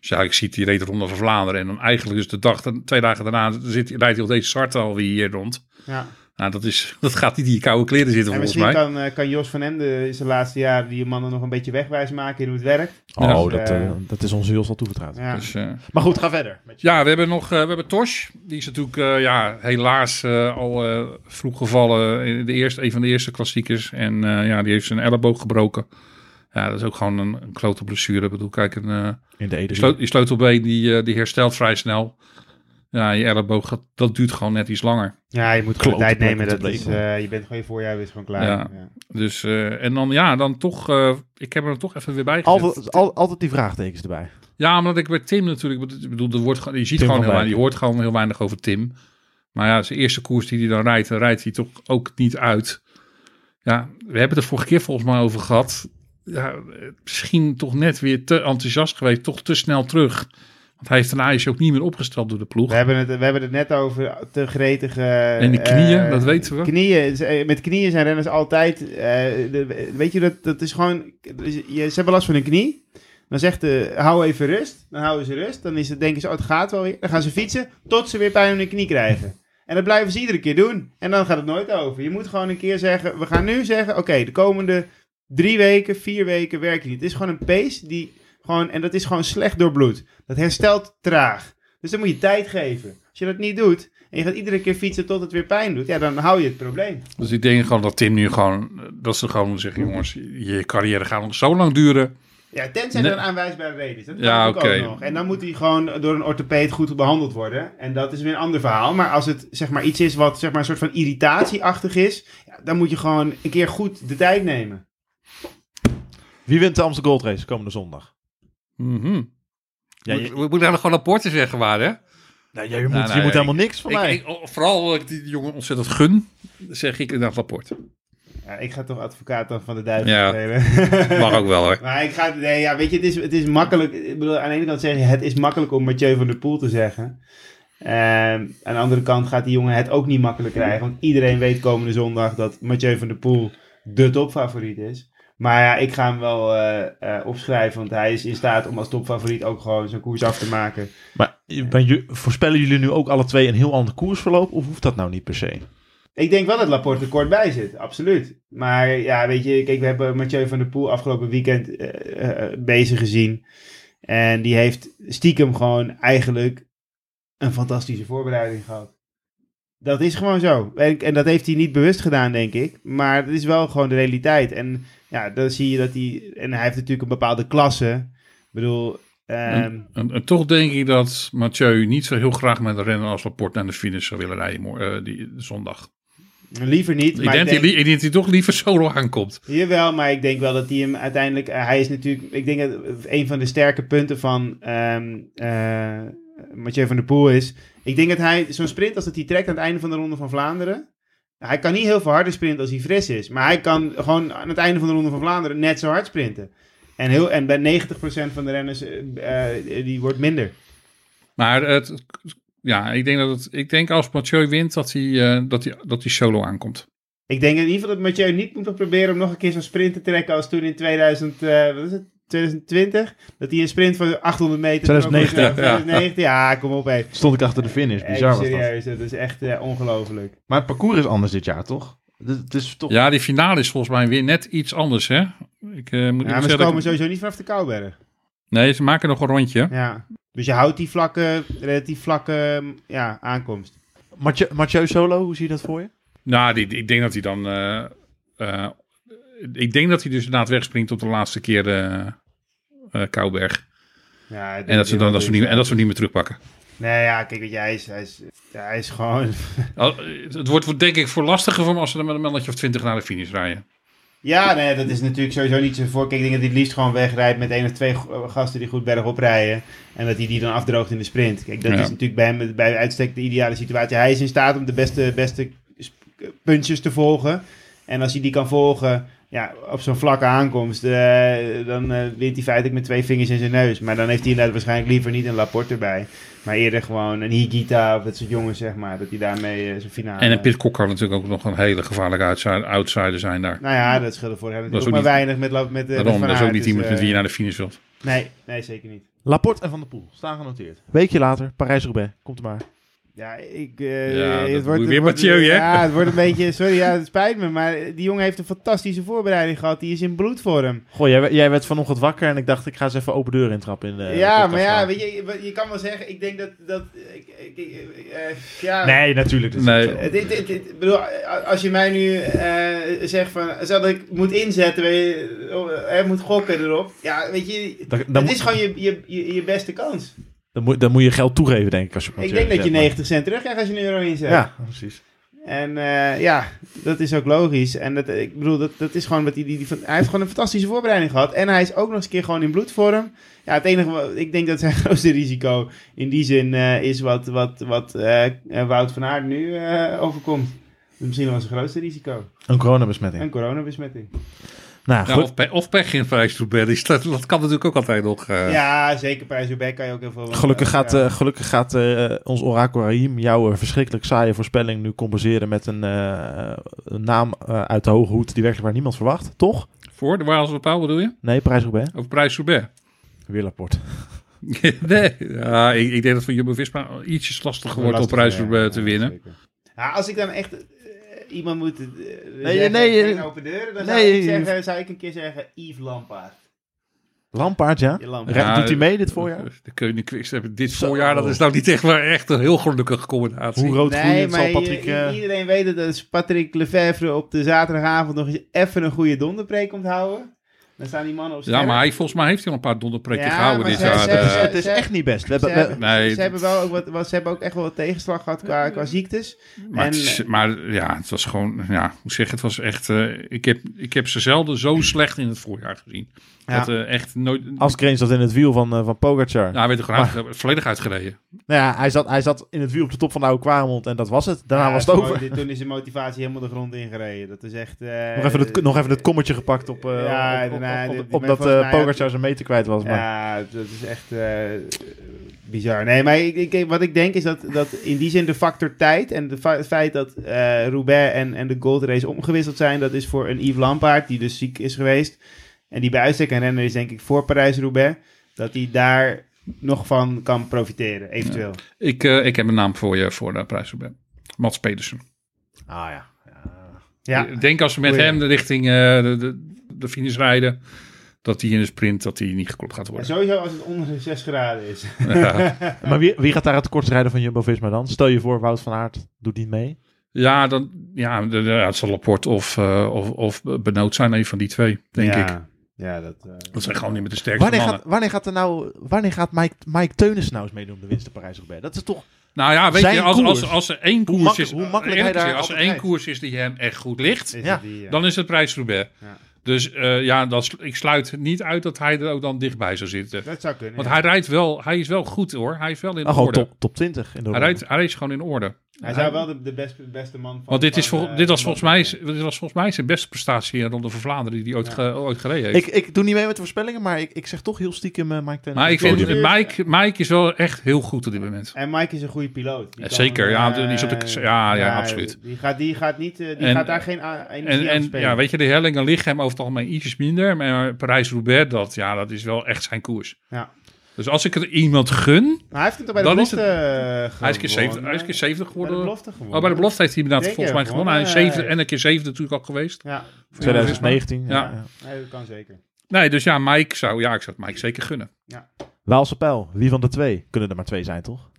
Dus ja, ik zie die reed de Ronde van Vlaanderen. En dan eigenlijk dus de dag, twee dagen daarna zit, rijdt hij op deze start alweer hier rond. Ja. Nou, dat, is, [LAUGHS] dat gaat niet in je koude kleren zitten En volgens misschien mij. kan, eh, kan Jos van Emden in zijn laatste jaren die mannen nog een beetje wegwijs maken in hoe het werkt. Oh, Dus, dat, eh, dat is onze Jos al toevertrouwd. Ja. Dus, eh, Maar goed, ga verder. Met je- ja, we hebben nog eh, we hebben Tosh. Die is natuurlijk eh, ja, helaas eh, al eh, vroeg gevallen in de eerste, een van de eerste klassiekers. En eh, ja, die heeft zijn elleboog gebroken. Ja, dat is ook gewoon een, een klote blessure. Ik bedoel, kijk, een, eh, In de die, E3. sleut- die sleutelbeen die, eh, die herstelt vrij snel. Ja, je elleboog, gaat- dat duurt gewoon net iets langer. Ja, je moet gewoon tijd nemen. Dat is, eh, je bent gewoon je voorjaar is gewoon klaar. Ja. Ja. Dus, eh, en dan, ja, dan toch, eh, ik heb er toch even weer bij gezet. Altijd, al- altijd die vraagtekens erbij. Ja, omdat ik bij Tim natuurlijk, ik bedoel, er wordt, gewoon- je ziet Tim gewoon heel weinig, je hoort gewoon heel weinig over Tim. Maar ja, zijn eerste koers die hij dan rijdt, dan rijdt hij toch ook niet uit. Ja, we hebben het er vorige keer volgens mij over gehad. Ja, misschien toch net weer te enthousiast geweest, toch te snel terug. Want hij heeft daarna is ook niet meer opgesteld door de ploeg. We, hebben het, we hebben het net over te gretige... En de knieën, eh, dat weten we. Knieën, z- met knieën zijn renners altijd... eh, de- weet je, dat, dat is gewoon... Je, ze hebben last van hun knie. Dan zegt de, hou even rust. Dan houden ze rust. Dan is het, denken ze, oh, het gaat wel weer. Dan gaan ze fietsen tot ze weer pijn in hun knie krijgen. En dat blijven ze iedere keer doen. En dan gaat het nooit over. Je moet gewoon een keer zeggen... We gaan nu zeggen, oké, de komende drie weken, vier weken werk je niet. Het is gewoon een pace die gewoon... En dat is gewoon slecht doorbloed. Dat herstelt traag. Dus dan moet je tijd geven. Als je dat niet doet... En je gaat iedere keer fietsen tot het weer pijn doet. Ja, dan hou je het probleem. Dus ik denk gewoon dat Tim nu gewoon, dat ze gewoon zeggen, jongens, je carrière gaat nog zo lang duren. Ja, tenzij Nee. er een aanwijsbare reden is. Dat Ja, oké. En dan moet hij gewoon door een orthopeed goed behandeld worden. En dat is weer een ander verhaal. Maar als het zeg maar iets is wat zeg maar een soort van irritatieachtig is, ja, dan moet je gewoon een keer goed de tijd nemen. Wie wint de Amsterdam Gold Race komende zondag? Mhm. Ja, moet, je, moet ik daar nog gewoon rapporten zeggen, waar hè? nou, ja, je moet, Nou, je nou, moet ik- helemaal niks van Ik, mij. ik, oh, vooral omdat ik die jongen ontzettend gun, zeg ik inderdaad rapport. Ja, ik ga toch advocaat dan van de duivel Ja. spelen. [LAUGHS] Mag ook wel hoor. Maar ik ga, nee, ja, weet je, het is, het is makkelijk. Ik bedoel, aan de ene kant zeg je, het is makkelijk om Mathieu van der Poel te zeggen. Ehm, aan de andere kant gaat die jongen het ook niet makkelijk krijgen. Want iedereen weet komende zondag dat Mathieu van der Poel de topfavoriet is. Maar ja, ik ga hem wel eh, eh, opschrijven, want hij is in staat om als topfavoriet ook gewoon zijn koers af te maken. Maar voorspellen jullie nu ook alle twee een heel ander koersverloop? Of hoeft dat nou niet per se? Ik denk wel dat Laporte er kort bij zit, absoluut. Maar ja, weet je, kijk, we hebben Mathieu van der Poel afgelopen weekend eh, bezig gezien. En die heeft stiekem gewoon eigenlijk een fantastische voorbereiding gehad. Dat is gewoon zo. En, en dat heeft hij niet bewust gedaan, denk ik. Maar het is wel gewoon de realiteit. En ja, dan zie je dat hij... En hij heeft natuurlijk een bepaalde klasse. Ik bedoel... ehm, En, en toch denk ik dat Mathieu niet zo heel graag met een renner als Laporte naar de finish zou willen rijden eh, die zondag. liever niet. Ik maar denk, ik denk dat hij toch liever solo aankomt. Jawel, maar ik denk wel dat hij hem uiteindelijk... eh, hij is natuurlijk... Ik denk dat een van de sterke punten van ehm eh, Mathieu van der Poel is... Ik denk dat hij zo'n sprint als dat hij trekt aan het einde van de Ronde van Vlaanderen... Hij kan niet heel veel harder sprinten als hij fris is. Maar hij kan gewoon aan het einde van de Ronde van Vlaanderen net zo hard sprinten. En, heel, en bij 90% van de renners, eh, die wordt minder. Maar het, ja, ik denk, dat het, ik denk als Mathieu wint dat hij, eh, dat hij, dat hij solo aankomt. Ik denk in ieder geval dat Mathieu niet moet proberen om nog een keer zo'n sprint te trekken als toen in 2000, eh, wat is het, 2020. Dat hij een sprint van 800 meter... 2019, Ja, 2019, ja, kom op hé. Stond ik achter de finish. Bizar was dat. serieus, dat is echt eh, ongelooflijk. Maar het parcours is anders dit jaar, toch? Het is toch... Ja, die finale is volgens mij weer net iets anders, hè? Ik, eh, moet Ja, maar ze komen ik- sowieso niet vanaf de Kouberg. Nee, ze maken nog een rondje. Ja. Dus je houdt die vlakke, relatief vlakke ja, aankomst. Mathieu, Mathieu Solo, hoe zie je dat voor je? Nou, die, ik denk dat hij dan... eh, eh, ik denk dat hij dus inderdaad wegspringt op de laatste keer eh, Kouberg. Ja, En dat, ze dan, dat, ze niet, en dat ze hem niet meer terugpakken. Nee, ja, kijk, weet je, hij is, hij is, hij is gewoon... Al- [LAUGHS] Het wordt denk ik voor lastiger voor hem als ze dan met een mannetje of twintig naar de finish rijden. Ja, nee, dat is natuurlijk sowieso niet zo voor. Kijk, ik denk dat hij het liefst gewoon wegrijdt met één of twee gasten die goed bergop rijden. En dat hij die dan afdroogt in de sprint. Kijk, dat Ja. is natuurlijk bij hem bij uitstek de ideale situatie. Hij is in staat om de beste, beste puntjes te volgen. En als hij die kan volgen ja, op zo'n vlakke aankomst, eh, dan eh, wint hij feitelijk met twee vingers in zijn neus. Maar dan heeft hij inderdaad waarschijnlijk liever niet een Laporte erbij. Maar eerder gewoon een Higita of dat soort jongens, zeg maar. Dat hij daarmee eh, zijn finale... En een Pitcock kan natuurlijk ook nog een hele gevaarlijke outsider, outsider zijn daar. Nou ja, dat scheelde Dat natuurlijk is ook maar niet- weinig met, met, met Daarom, Van dat is ook niet dus, iemand met wie je naar de finish wilt. Nee, nee, zeker niet. Laporte en Van der Poel, staan genoteerd. Weekje later, Parijs-Roubaix, komt er maar. Ja, ik... eh, Ja, dat het je weer het Mathieu, hè? Ja, het wordt een [LAUGHS] beetje... Sorry, ja, het spijt me, maar die jongen heeft een fantastische voorbereiding gehad. Die is in bloedvorm. Goh, jij, jij werd vanochtend wakker en ik dacht, ik ga eens even open deur intrappen in de ja, maar ja, weet je, je- kan wel zeggen, ik denk dat... dat ik, ik, ik- eh, ja, Nee, natuurlijk. dat Nee. Het, het, het- het- ik bedoel, als je mij nu eh, zegt van, zal ik moet inzetten, weet je, eh, moet gokken erop. Ja, weet je, Dan, dan het moet- is gewoon je, je, je, je beste kans. Dan moet, dan moet je geld toegeven, denk ik. Als je Ik denk dat je 90 cent terugkrijgt als je een euro inzet. Ja, precies. En eh, ja, dat is ook logisch. En dat, ik bedoel, dat, dat is gewoon wat hij, die, die, hij heeft gewoon een fantastische voorbereiding gehad. En hij is ook nog eens een keer gewoon in bloedvorm. Ja, het enige, wat- ik denk dat zijn [LAUGHS] grootste risico in die zin eh, is wat, wat, wat eh, Wout van Aert nu overkomt. Misschien wel zijn grootste risico. Een coronabesmetting. Een coronabesmetting. Nou, Ja, goed. of, pe- of pech in Parijs-Roubaix. Dat, dat kan natuurlijk ook altijd nog. eh. Ja, zeker. Prijs Roubaix kan je ook heel veel... Gelukkig gaat, ja. eh, gelukkig gaat eh, ons orakel Rahim jouw eh, verschrikkelijk saaie voorspelling nu compenseren met een, eh, een naam eh, uit de hoge hoed die werkelijk waar niemand verwacht. Toch? Voor, waar als bepaald bedoel je? Nee, Parijs-Roubaix. Over Parijs-Roubaix. Weer Laporte. [LAUGHS] nee, ja, ik, ik denk dat voor Jumbo-Visma ietsjes lastiger wordt op Lastig, Parijs-Roubaix ja, te winnen. Ja, als ik dan echt eh, iemand moet... eh, Nee, zeggen, nee, geen eh, open deuren, dan nee, zou, ik je- zeggen, zou ik een keer zeggen Yves Lampaard. Lampaard, ja? Lampaard. Doet hij mee dit voorjaar? De Koning Quickstep dit Zo. voorjaar, dat is nou niet echt, maar echt een heel gelukkige combinatie. Hoe rood Nee, maar zal Patrick... eh, iedereen weet dat Patrick Lefevre op de zaterdagavond nog eens even een goede donderpreek komt houden. Dan staan die mannen op Ja, maar hij, volgens mij heeft hij al een paar donderpreken Ja, gehouden maar dit ze- jaar. ze- ze- het is echt niet best. We hebben, Ze we- hebben, Nee, ze, hebben wel ook wat, wat, ze hebben ook echt wel wat tegenslag gehad qua, qua ziektes. Maar, En- het is- maar ja, het was gewoon, ja, hoe zeg het was echt, eh, ik, heb, ik heb ze zelden zo slecht in het voorjaar gezien. Ja. Dat eh, echt nooit, Askreen zat in het wiel van, eh, van Pogacar. nou, hij werd er gewoon uit- volledig uitgereden. Nou ja, hij zat, hij zat in het wiel op de top van de oude Kwaremond en dat was het. Daarna Ja, was het over. Toen is zijn motivatie helemaal de grond ingereden. Dat is echt... eh, Nog even, het, nog even het kommetje gepakt op, eh Ja, op, op, op- die- omdat eh Pogacar zijn meter kwijt was. Maar Ja, dat is echt eh, bizar. Nee, maar ik, ik, wat ik denk is dat, dat in die zin de factor tijd en fa- het feit dat eh Roubaix en, en de Gold Race omgewisseld zijn, dat is voor een Yves Lampaard, die dus ziek is geweest en die bij uitstek een renner is, denk ik, voor Parijs-Roubaix, dat hij daar nog van kan profiteren, eventueel. Ik, eh, ik heb een naam voor je voor de prijs Mats Pedersen. Ah ja. Ja, Ik denk als we met Goeie. hem de richting eh, de, de, de finish rijden, dat hij in de sprint dat hij niet geklopt gaat Ja, worden. sowieso als het onder de 6 graden is. [LAUGHS] Ja. [LAUGHS] Maar wie, wie gaat daar het kortst rijden van Jumbo-Visma dan? Stel je voor, Wout van Aert doet niet mee. Ja, dan, ja, de, de, het zal Laporte of, eh, of, of Benoot zijn, een van die twee, denk ja. ik. Ja, dat... eh, Dat zijn gewoon niet meer de sterkste Wanneer mannen. gaat, wanneer gaat er nou, wanneer gaat Mike, Mike Teunissen nou eens meedoen op de winst op Parijs-Roubaix? Dat is toch... Nou ja, weet Zijn je, als, als, koers. als er één koers mak- is, hoe makkelijk hij daar als er altijd één rijdt. koers is die hem echt goed ligt, is Ja, het die, ja. dan is het prijs Roubaix. Ja. Dus eh, ja, dat, ik sluit niet uit dat hij er ook dan dichtbij zou zitten. Dat zou kunnen. Want ja. hij rijdt wel, hij is wel goed hoor. Hij is wel in Oh, gewoon orde. top, top 20 in de Hij rijdt, hij rijdt gewoon in orde. Hij zou wel de, de beste, beste man van... Want dit, is van, vol- eh, dit, was volgens mij, dit was volgens mij zijn beste prestatie in Ronde van Vlaanderen die hij ooit, ge- ooit gereden heeft. Ik, ik doe niet mee met de voorspellingen, maar ik, ik zeg toch heel stiekem eh, Mike Teunissen. maar ik vind. Mike, Mike is wel echt heel goed op dit moment. En Mike is een goede piloot. Die Ja, kan, zeker, ja, eh, die is op de- ja, ja, absoluut. Die gaat, die gaat, niet, eh, die En- gaat daar geen En, energie aan en spelen. ja, weet je, de hellingen liggen hem over het algemeen ietsjes minder. Maar Parijs-Roubaix, dat, ja, dat is wel echt zijn koers. Ja. Dus als ik er iemand gun... Maar hij heeft het toch bij de Dan is belofte het- Hij is een keer 70, gewonnen. hij is een keer 70 Bij geworden. de belofte gewonnen. Oh, bij de belofte heeft hij inderdaad volgens mij gewonnen. Hij is zevende en een keer zevende natuurlijk al geweest. Ja, 2019. Ja. Ja. ja. nee, dat kan zeker. Nee, dus ja, Mike zou, ja, ik zou het Mike zeker gunnen. Waalse pijl. Wie van de twee? Kunnen er maar twee zijn, toch?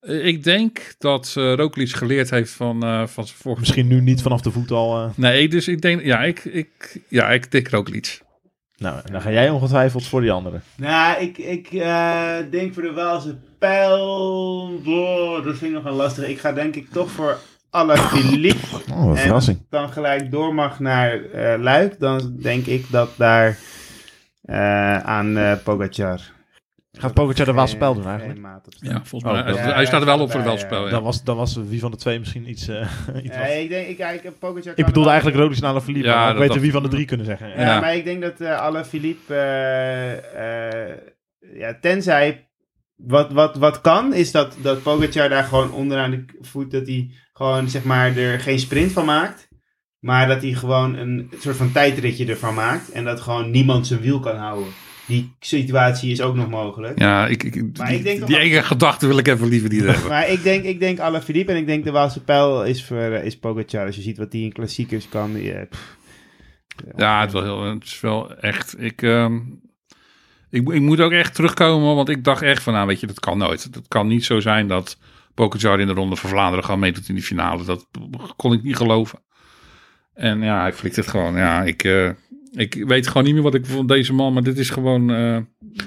Eh, Ik denk dat uh, Roglic geleerd heeft van, eh, van zijn vorige... Misschien nu niet vanaf de voet al. eh. Nee, dus ik denk, ja, ik, ik, ja, ik denk Roglic. Nou, dan ga jij ongetwijfeld voor die andere. Nou, ik, ik eh, denk voor de Waalse pijl... Boah, dat vind ik nog een lastige. Ik ga denk ik toch voor Alaphilippe. Oh, wat En verrassing. dan gelijk door mag naar eh, Luik. Dan denk ik dat daar eh, aan Pogacar... Gaat Pogacar de Waalse geen- pijl doen eigenlijk? Ja, volgens mij. Oh, hij, dat- staat er wel op voor de welspel. ja. Dan, was, dan was wie van de twee misschien iets... eh, [LAUGHS] iets. Nee, ik denk, ik, ja, ik, Pogacar Ik kan bedoelde wel- eigenlijk Roglic naar Alaphilippe. Ja, ik dat weet dacht wie van de drie kunnen zeggen. Ja, Ja. maar ik denk dat eh alle Philippe, eh, eh, ja, tenzij wat, wat, wat kan, is dat, dat Pogacar daar gewoon onderaan de voet, dat hij gewoon zeg maar er geen sprint van maakt. Maar dat hij gewoon een soort van tijdritje ervan maakt. En dat gewoon niemand zijn wiel kan houden. Die situatie is ook nog mogelijk. Ja, ik, ik, Maar die, ik denk die enge gedachte wil ik even liever niet hebben. Maar ik denk, ik denk alle Philippe en ik denk de Waalse pijl is, voor, eh, is Pogacar. Als je ziet wat hij in klassiekers kan. die, eh. Ja, het, is wel heel, het is wel echt. Ik, ehm, ik, ik moet ook echt terugkomen, want ik dacht echt van, nou weet je, dat kan nooit. Het kan niet zo zijn dat Pogacar in de ronde van Vlaanderen gewoon meedoet in die finale. Dat kon ik niet geloven. En ja, hij flikt het gewoon. Ja, ik, eh, Ik weet gewoon niet meer wat ik van deze man, maar dit is gewoon, eh,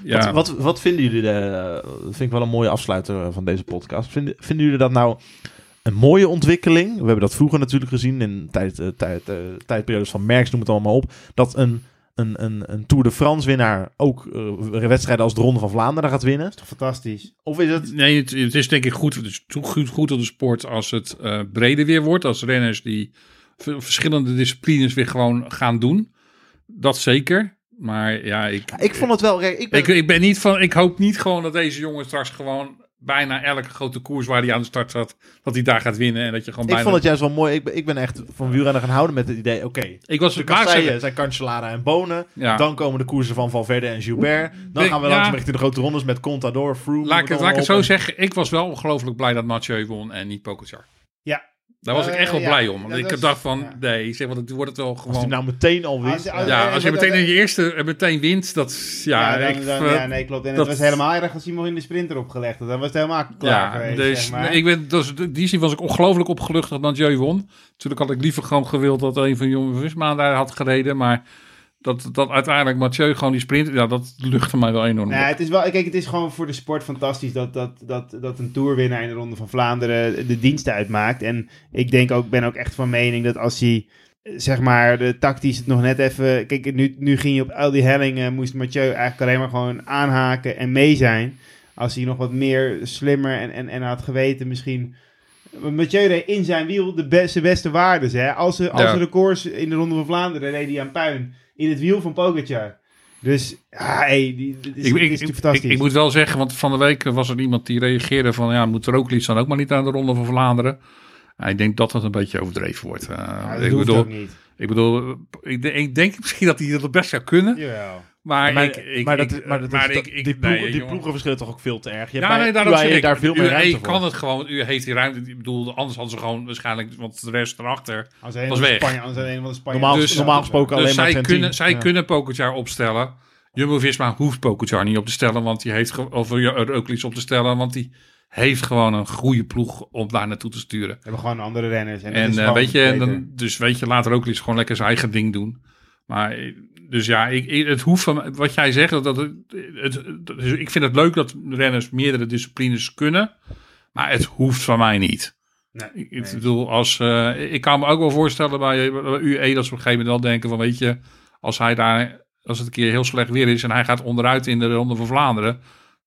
ja. Wat, wat, wat vinden jullie, de, dat vind ik wel een mooie afsluiter van deze podcast. Vinden, vinden jullie dat nou een mooie ontwikkeling? We hebben dat vroeger natuurlijk gezien in tijd, eh, tijd, eh, tijdperiodes van Merckx, noem het allemaal op. Dat een, een, een, een Tour de France winnaar ook eh, wedstrijden als de Ronde van Vlaanderen gaat winnen. Toch fantastisch. Of is het... Nee, het, het is denk ik goed, het is goed, goed op de sport als het eh, breder weer wordt. Als renners die verschillende disciplines weer gewoon gaan doen. Dat zeker. Maar ja, ik, Ik vond het wel... Ik ben, ik, ik ben niet van, ik hoop niet gewoon dat deze jongen straks gewoon bijna elke grote koers waar hij aan de start zat, dat hij daar gaat winnen. En dat je gewoon ik bijna... vond het juist wel mooi. Ik ben, ik ben echt van wielrennen gaan houden met het idee... Oké, ik was de kasseien zijn Cancellara en Bonen. Ja. Dan komen de koersen van Valverde en Gilbert. Dan gaan we ja. langzaam richting de grote rondes met Contador, Froome. Laat ik het, noem laat ik het zo zeggen. Ik was wel ongelooflijk blij dat Mathieu won en niet Pogacar. Daar was ik Eh, echt wel ja. blij om. Want Ja, ik dat dacht van, ja. nee, zeg, want het wordt het wel Als hij gewoon... nou meteen al wint. Als- als- ja. ja, eh, als je dat- meteen dat- in je eerste er meteen wint, dat is- ja, Ja, dan- ik, dan- eh, ja, nee, klopt. En dat- het was helemaal erg als hij nog in de sprinter opgelegd had. Dan was het helemaal klaar ja, geweest, dus zeg maar. ik ben, dus in die zin was ik ongelooflijk opgelucht dat Mathieu won. Natuurlijk had ik liever gewoon gewild dat een van Jonge Visma daar had gereden, maar dat, dat uiteindelijk Mathieu gewoon die sprint, ja, dat luchtte mij wel enorm. Op. het is wel, kijk, het is gewoon voor de sport fantastisch dat, dat, dat, dat een toerwinnaar in de Ronde van Vlaanderen de dienst uitmaakt. En ik denk ook, ben ook echt van mening dat als hij, eh, zeg maar, de tactisch het nog net even... Kijk, nu, nu ging je op al die hellingen, moest Mathieu eigenlijk alleen maar gewoon aanhaken en mee zijn. Als hij nog wat meer slimmer en, en, en had geweten misschien... Mathieu in zijn wiel de beste, beste waardes. Hè? Als, er, als Ja. records in de Ronde van Vlaanderen reed hij aan puin. In het wiel van Pogacar. Dus, ja, hey, die, dit is, ik, ik, is ik, fantastisch. ik, ik moet wel zeggen, want van de week was er iemand die reageerde van, ja, moet er ook iets dan ook maar niet aan de Ronde van Vlaanderen. Ja, ik denk dat het een beetje overdreven wordt. Uh, Ja, dat ik, bedoel, ook niet. ik bedoel, ik, de- ik denk misschien dat hij dat het best zou kunnen, Jawel. Maar, Maar, ik, ik, maar, dat, ik- maar dat maar is, ik- dat- ik- die, nee, ploegen, die jongen. ploegen verschillen toch ook veel te erg. Je Ja, hebt nee, UAE zeg ik, daar veel meer UAE ruimte voor. kan het gewoon, u heeft die ruimte, ik bedoel, anders hadden ze gewoon waarschijnlijk, want de rest erachter. Als een Was van weg. Spanje, als een van de Spanje. Normaal, Dus- normaal gesproken alleen Dus maar zij kunnen, zij Ja. kunnen opstellen. Jumbo-Visma hoeft Pogacar niet op te stellen, want die heeft of Roglic op te stellen, want die heeft gewoon een goede ploeg om daar naartoe te sturen. We hebben gewoon andere renners. En, En is eh, weet je, en dan, dus weet je, laat Roglic gewoon lekker zijn eigen ding doen. Maar eh, dus ja, ik, het hoeft van wat jij zegt, dat, dat het, ik vind het leuk dat renners meerdere disciplines kunnen, maar het hoeft van mij niet. Nee, Ik, nee. bedoel, als, eh, ik kan me ook wel voorstellen bij, bij UE dat ze op een gegeven moment wel denken van, weet je, als hij daar, als het een keer heel slecht weer is en hij gaat onderuit in de Ronde van Vlaanderen,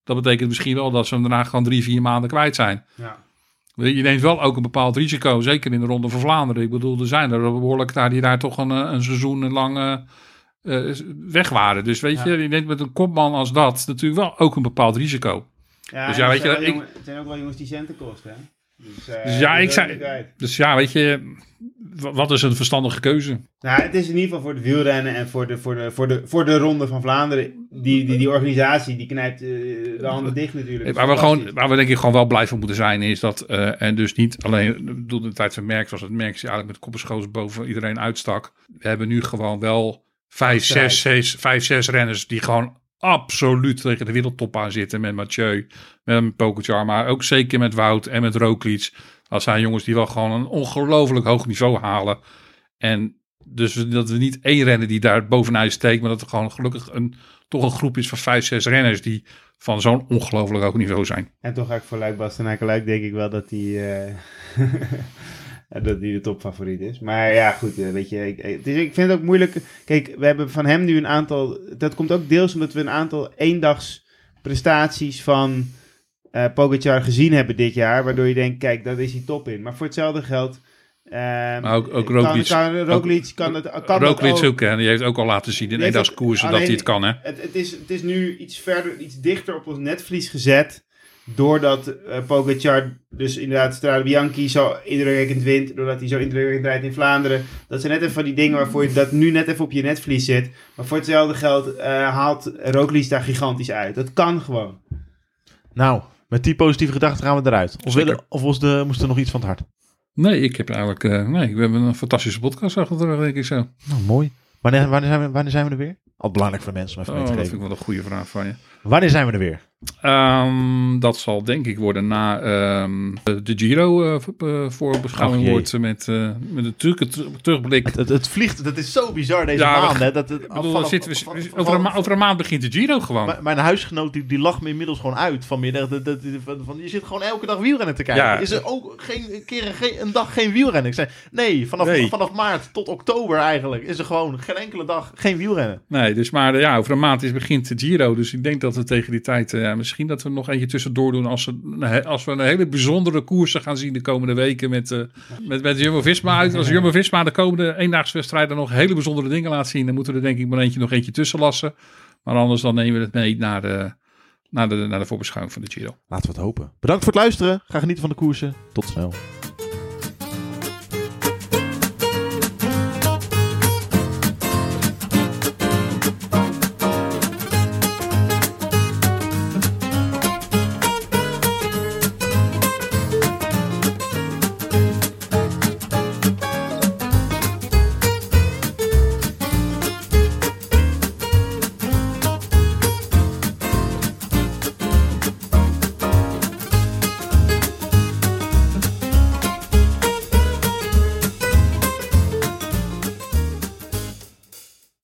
dat betekent misschien wel dat ze hem daarna gewoon drie, vier maanden kwijt zijn. Ja. Je neemt wel ook een bepaald risico, zeker in de Ronde van Vlaanderen. Ik bedoel, er zijn er behoorlijk daar die daar toch een, eh, een seizoen lang eh, eh, weg waren. Dus weet je, je neemt met een kopman als dat natuurlijk wel ook een bepaald risico. Ja, Dus ja, het weet je, zijn wel ik- jongen- het zijn ook wel jongens die centen kosten. Hè? Dus, eh, Dus ja, ik zei-. Dus ja, weet je, wat is een verstandige keuze? Nou, het is in ieder geval voor het wielrennen en voor de, voor de, voor de, voor de Ronde van Vlaanderen. Die, die, die organisatie die knijpt eh, de handen dicht natuurlijk. Waar we, gewoon, waar we denk ik gewoon wel blij van moeten zijn, is dat, eh, en dus niet alleen, ik bedoel, in de tijd van Merckx was het Merckx die eigenlijk met kopperschoos boven iedereen uitstak. We hebben nu gewoon wel vijf, zes, zes, vijf, zes renners die gewoon absoluut tegen de wereldtop aan zitten. Met Mathieu, met Pogacar, maar ook zeker met Wout en met Roglic. Dat zijn jongens die wel gewoon een ongelooflijk hoog niveau halen. En dus dat we niet één renner die daar bovenuit steekt, maar dat er gewoon gelukkig een, toch een groep is van vijf, zes renners die van zo'n ongelooflijk hoog niveau zijn. En toch ga ik voor Luik Bastenaken Luik denk ik wel dat hij eh, [LAUGHS] dat die de topfavoriet is. Maar ja, goed, eh, weet je, ik, het is, ik vind het ook moeilijk. Kijk, we hebben van hem nu een aantal, dat komt ook deels omdat we een aantal eendags prestaties van eh Pogacar gezien hebben dit jaar, waardoor je denkt, kijk, daar is hij top in. Maar voor hetzelfde geld ehm, Maar ook- ook kan- Roglic- kan, Roglic kan het, kan Roglic ook. ook, en die heeft ook al laten zien in eendagskoersen ook- dat hij het kan, hè? Het, het, is, het is nu iets verder, iets dichter op ons netvlies gezet. Doordat Pogacar dus inderdaad Strade Bianchi zo indrukwekkend wint. Doordat hij zo indrukwekkend rijdt in Vlaanderen. Dat zijn net even van die dingen waarvoor je dat nu net even op je netvlies zit. Maar voor hetzelfde geld eh, haalt Roglic daar gigantisch uit. Dat kan gewoon. Nou, met die positieve gedachten gaan we eruit. Of, willen, of was de, moest er nog iets van het hart? Nee, ik heb eigenlijk... eh, nee, we hebben een fantastische podcast achter de rug, denk ik zo. Nou, mooi. Wanneer, wanneer, zijn we, wanneer zijn we er weer? Al belangrijk voor mensen om even Oh, mee dat vind ik wel een goede vraag van je. Wanneer zijn we er weer? Ehm, dat zal denk ik worden na ehm, de Giro eh, eh, voor beschouwing Och, jee. wordt met, eh, met een terug, ter- terugblik. Het, het, het vliegt, dat is zo bizar deze Ja, maand. Hè, dat het, Ik bedoel, vanaf- zitten we, over, een ma- over een maand begint de Giro gewoon. Mijn- Mijn huisgenoot die, die lacht me inmiddels gewoon uit vanmiddag. Dat, dat, van, van, je zit gewoon elke dag wielrennen te kijken. Ja. Is er ook geen een keer een, een dag geen wielrennen? Ik zei, nee, vanaf, Nee. vanaf maart tot oktober eigenlijk is er gewoon geen enkele dag geen wielrennen. Nee, dus maar eh, ja, over een maand is begint de Giro. Dus ik denk dat we tegen die tijd eh, misschien dat we nog eentje tussendoor doen als we, als we een hele bijzondere koersen gaan zien de komende weken met, eh met, met Jumbo-Visma uit. Als Jumbo-Visma de komende eendagswedstrijden nog hele bijzondere dingen laat zien, dan moeten we er denk ik maar eentje nog eentje tussen lassen. Maar anders dan nemen we het mee naar de, naar de, naar de voorbeschouwing van de Giro. Laten we het hopen. Bedankt voor het luisteren. Ga genieten van de koersen. Tot snel.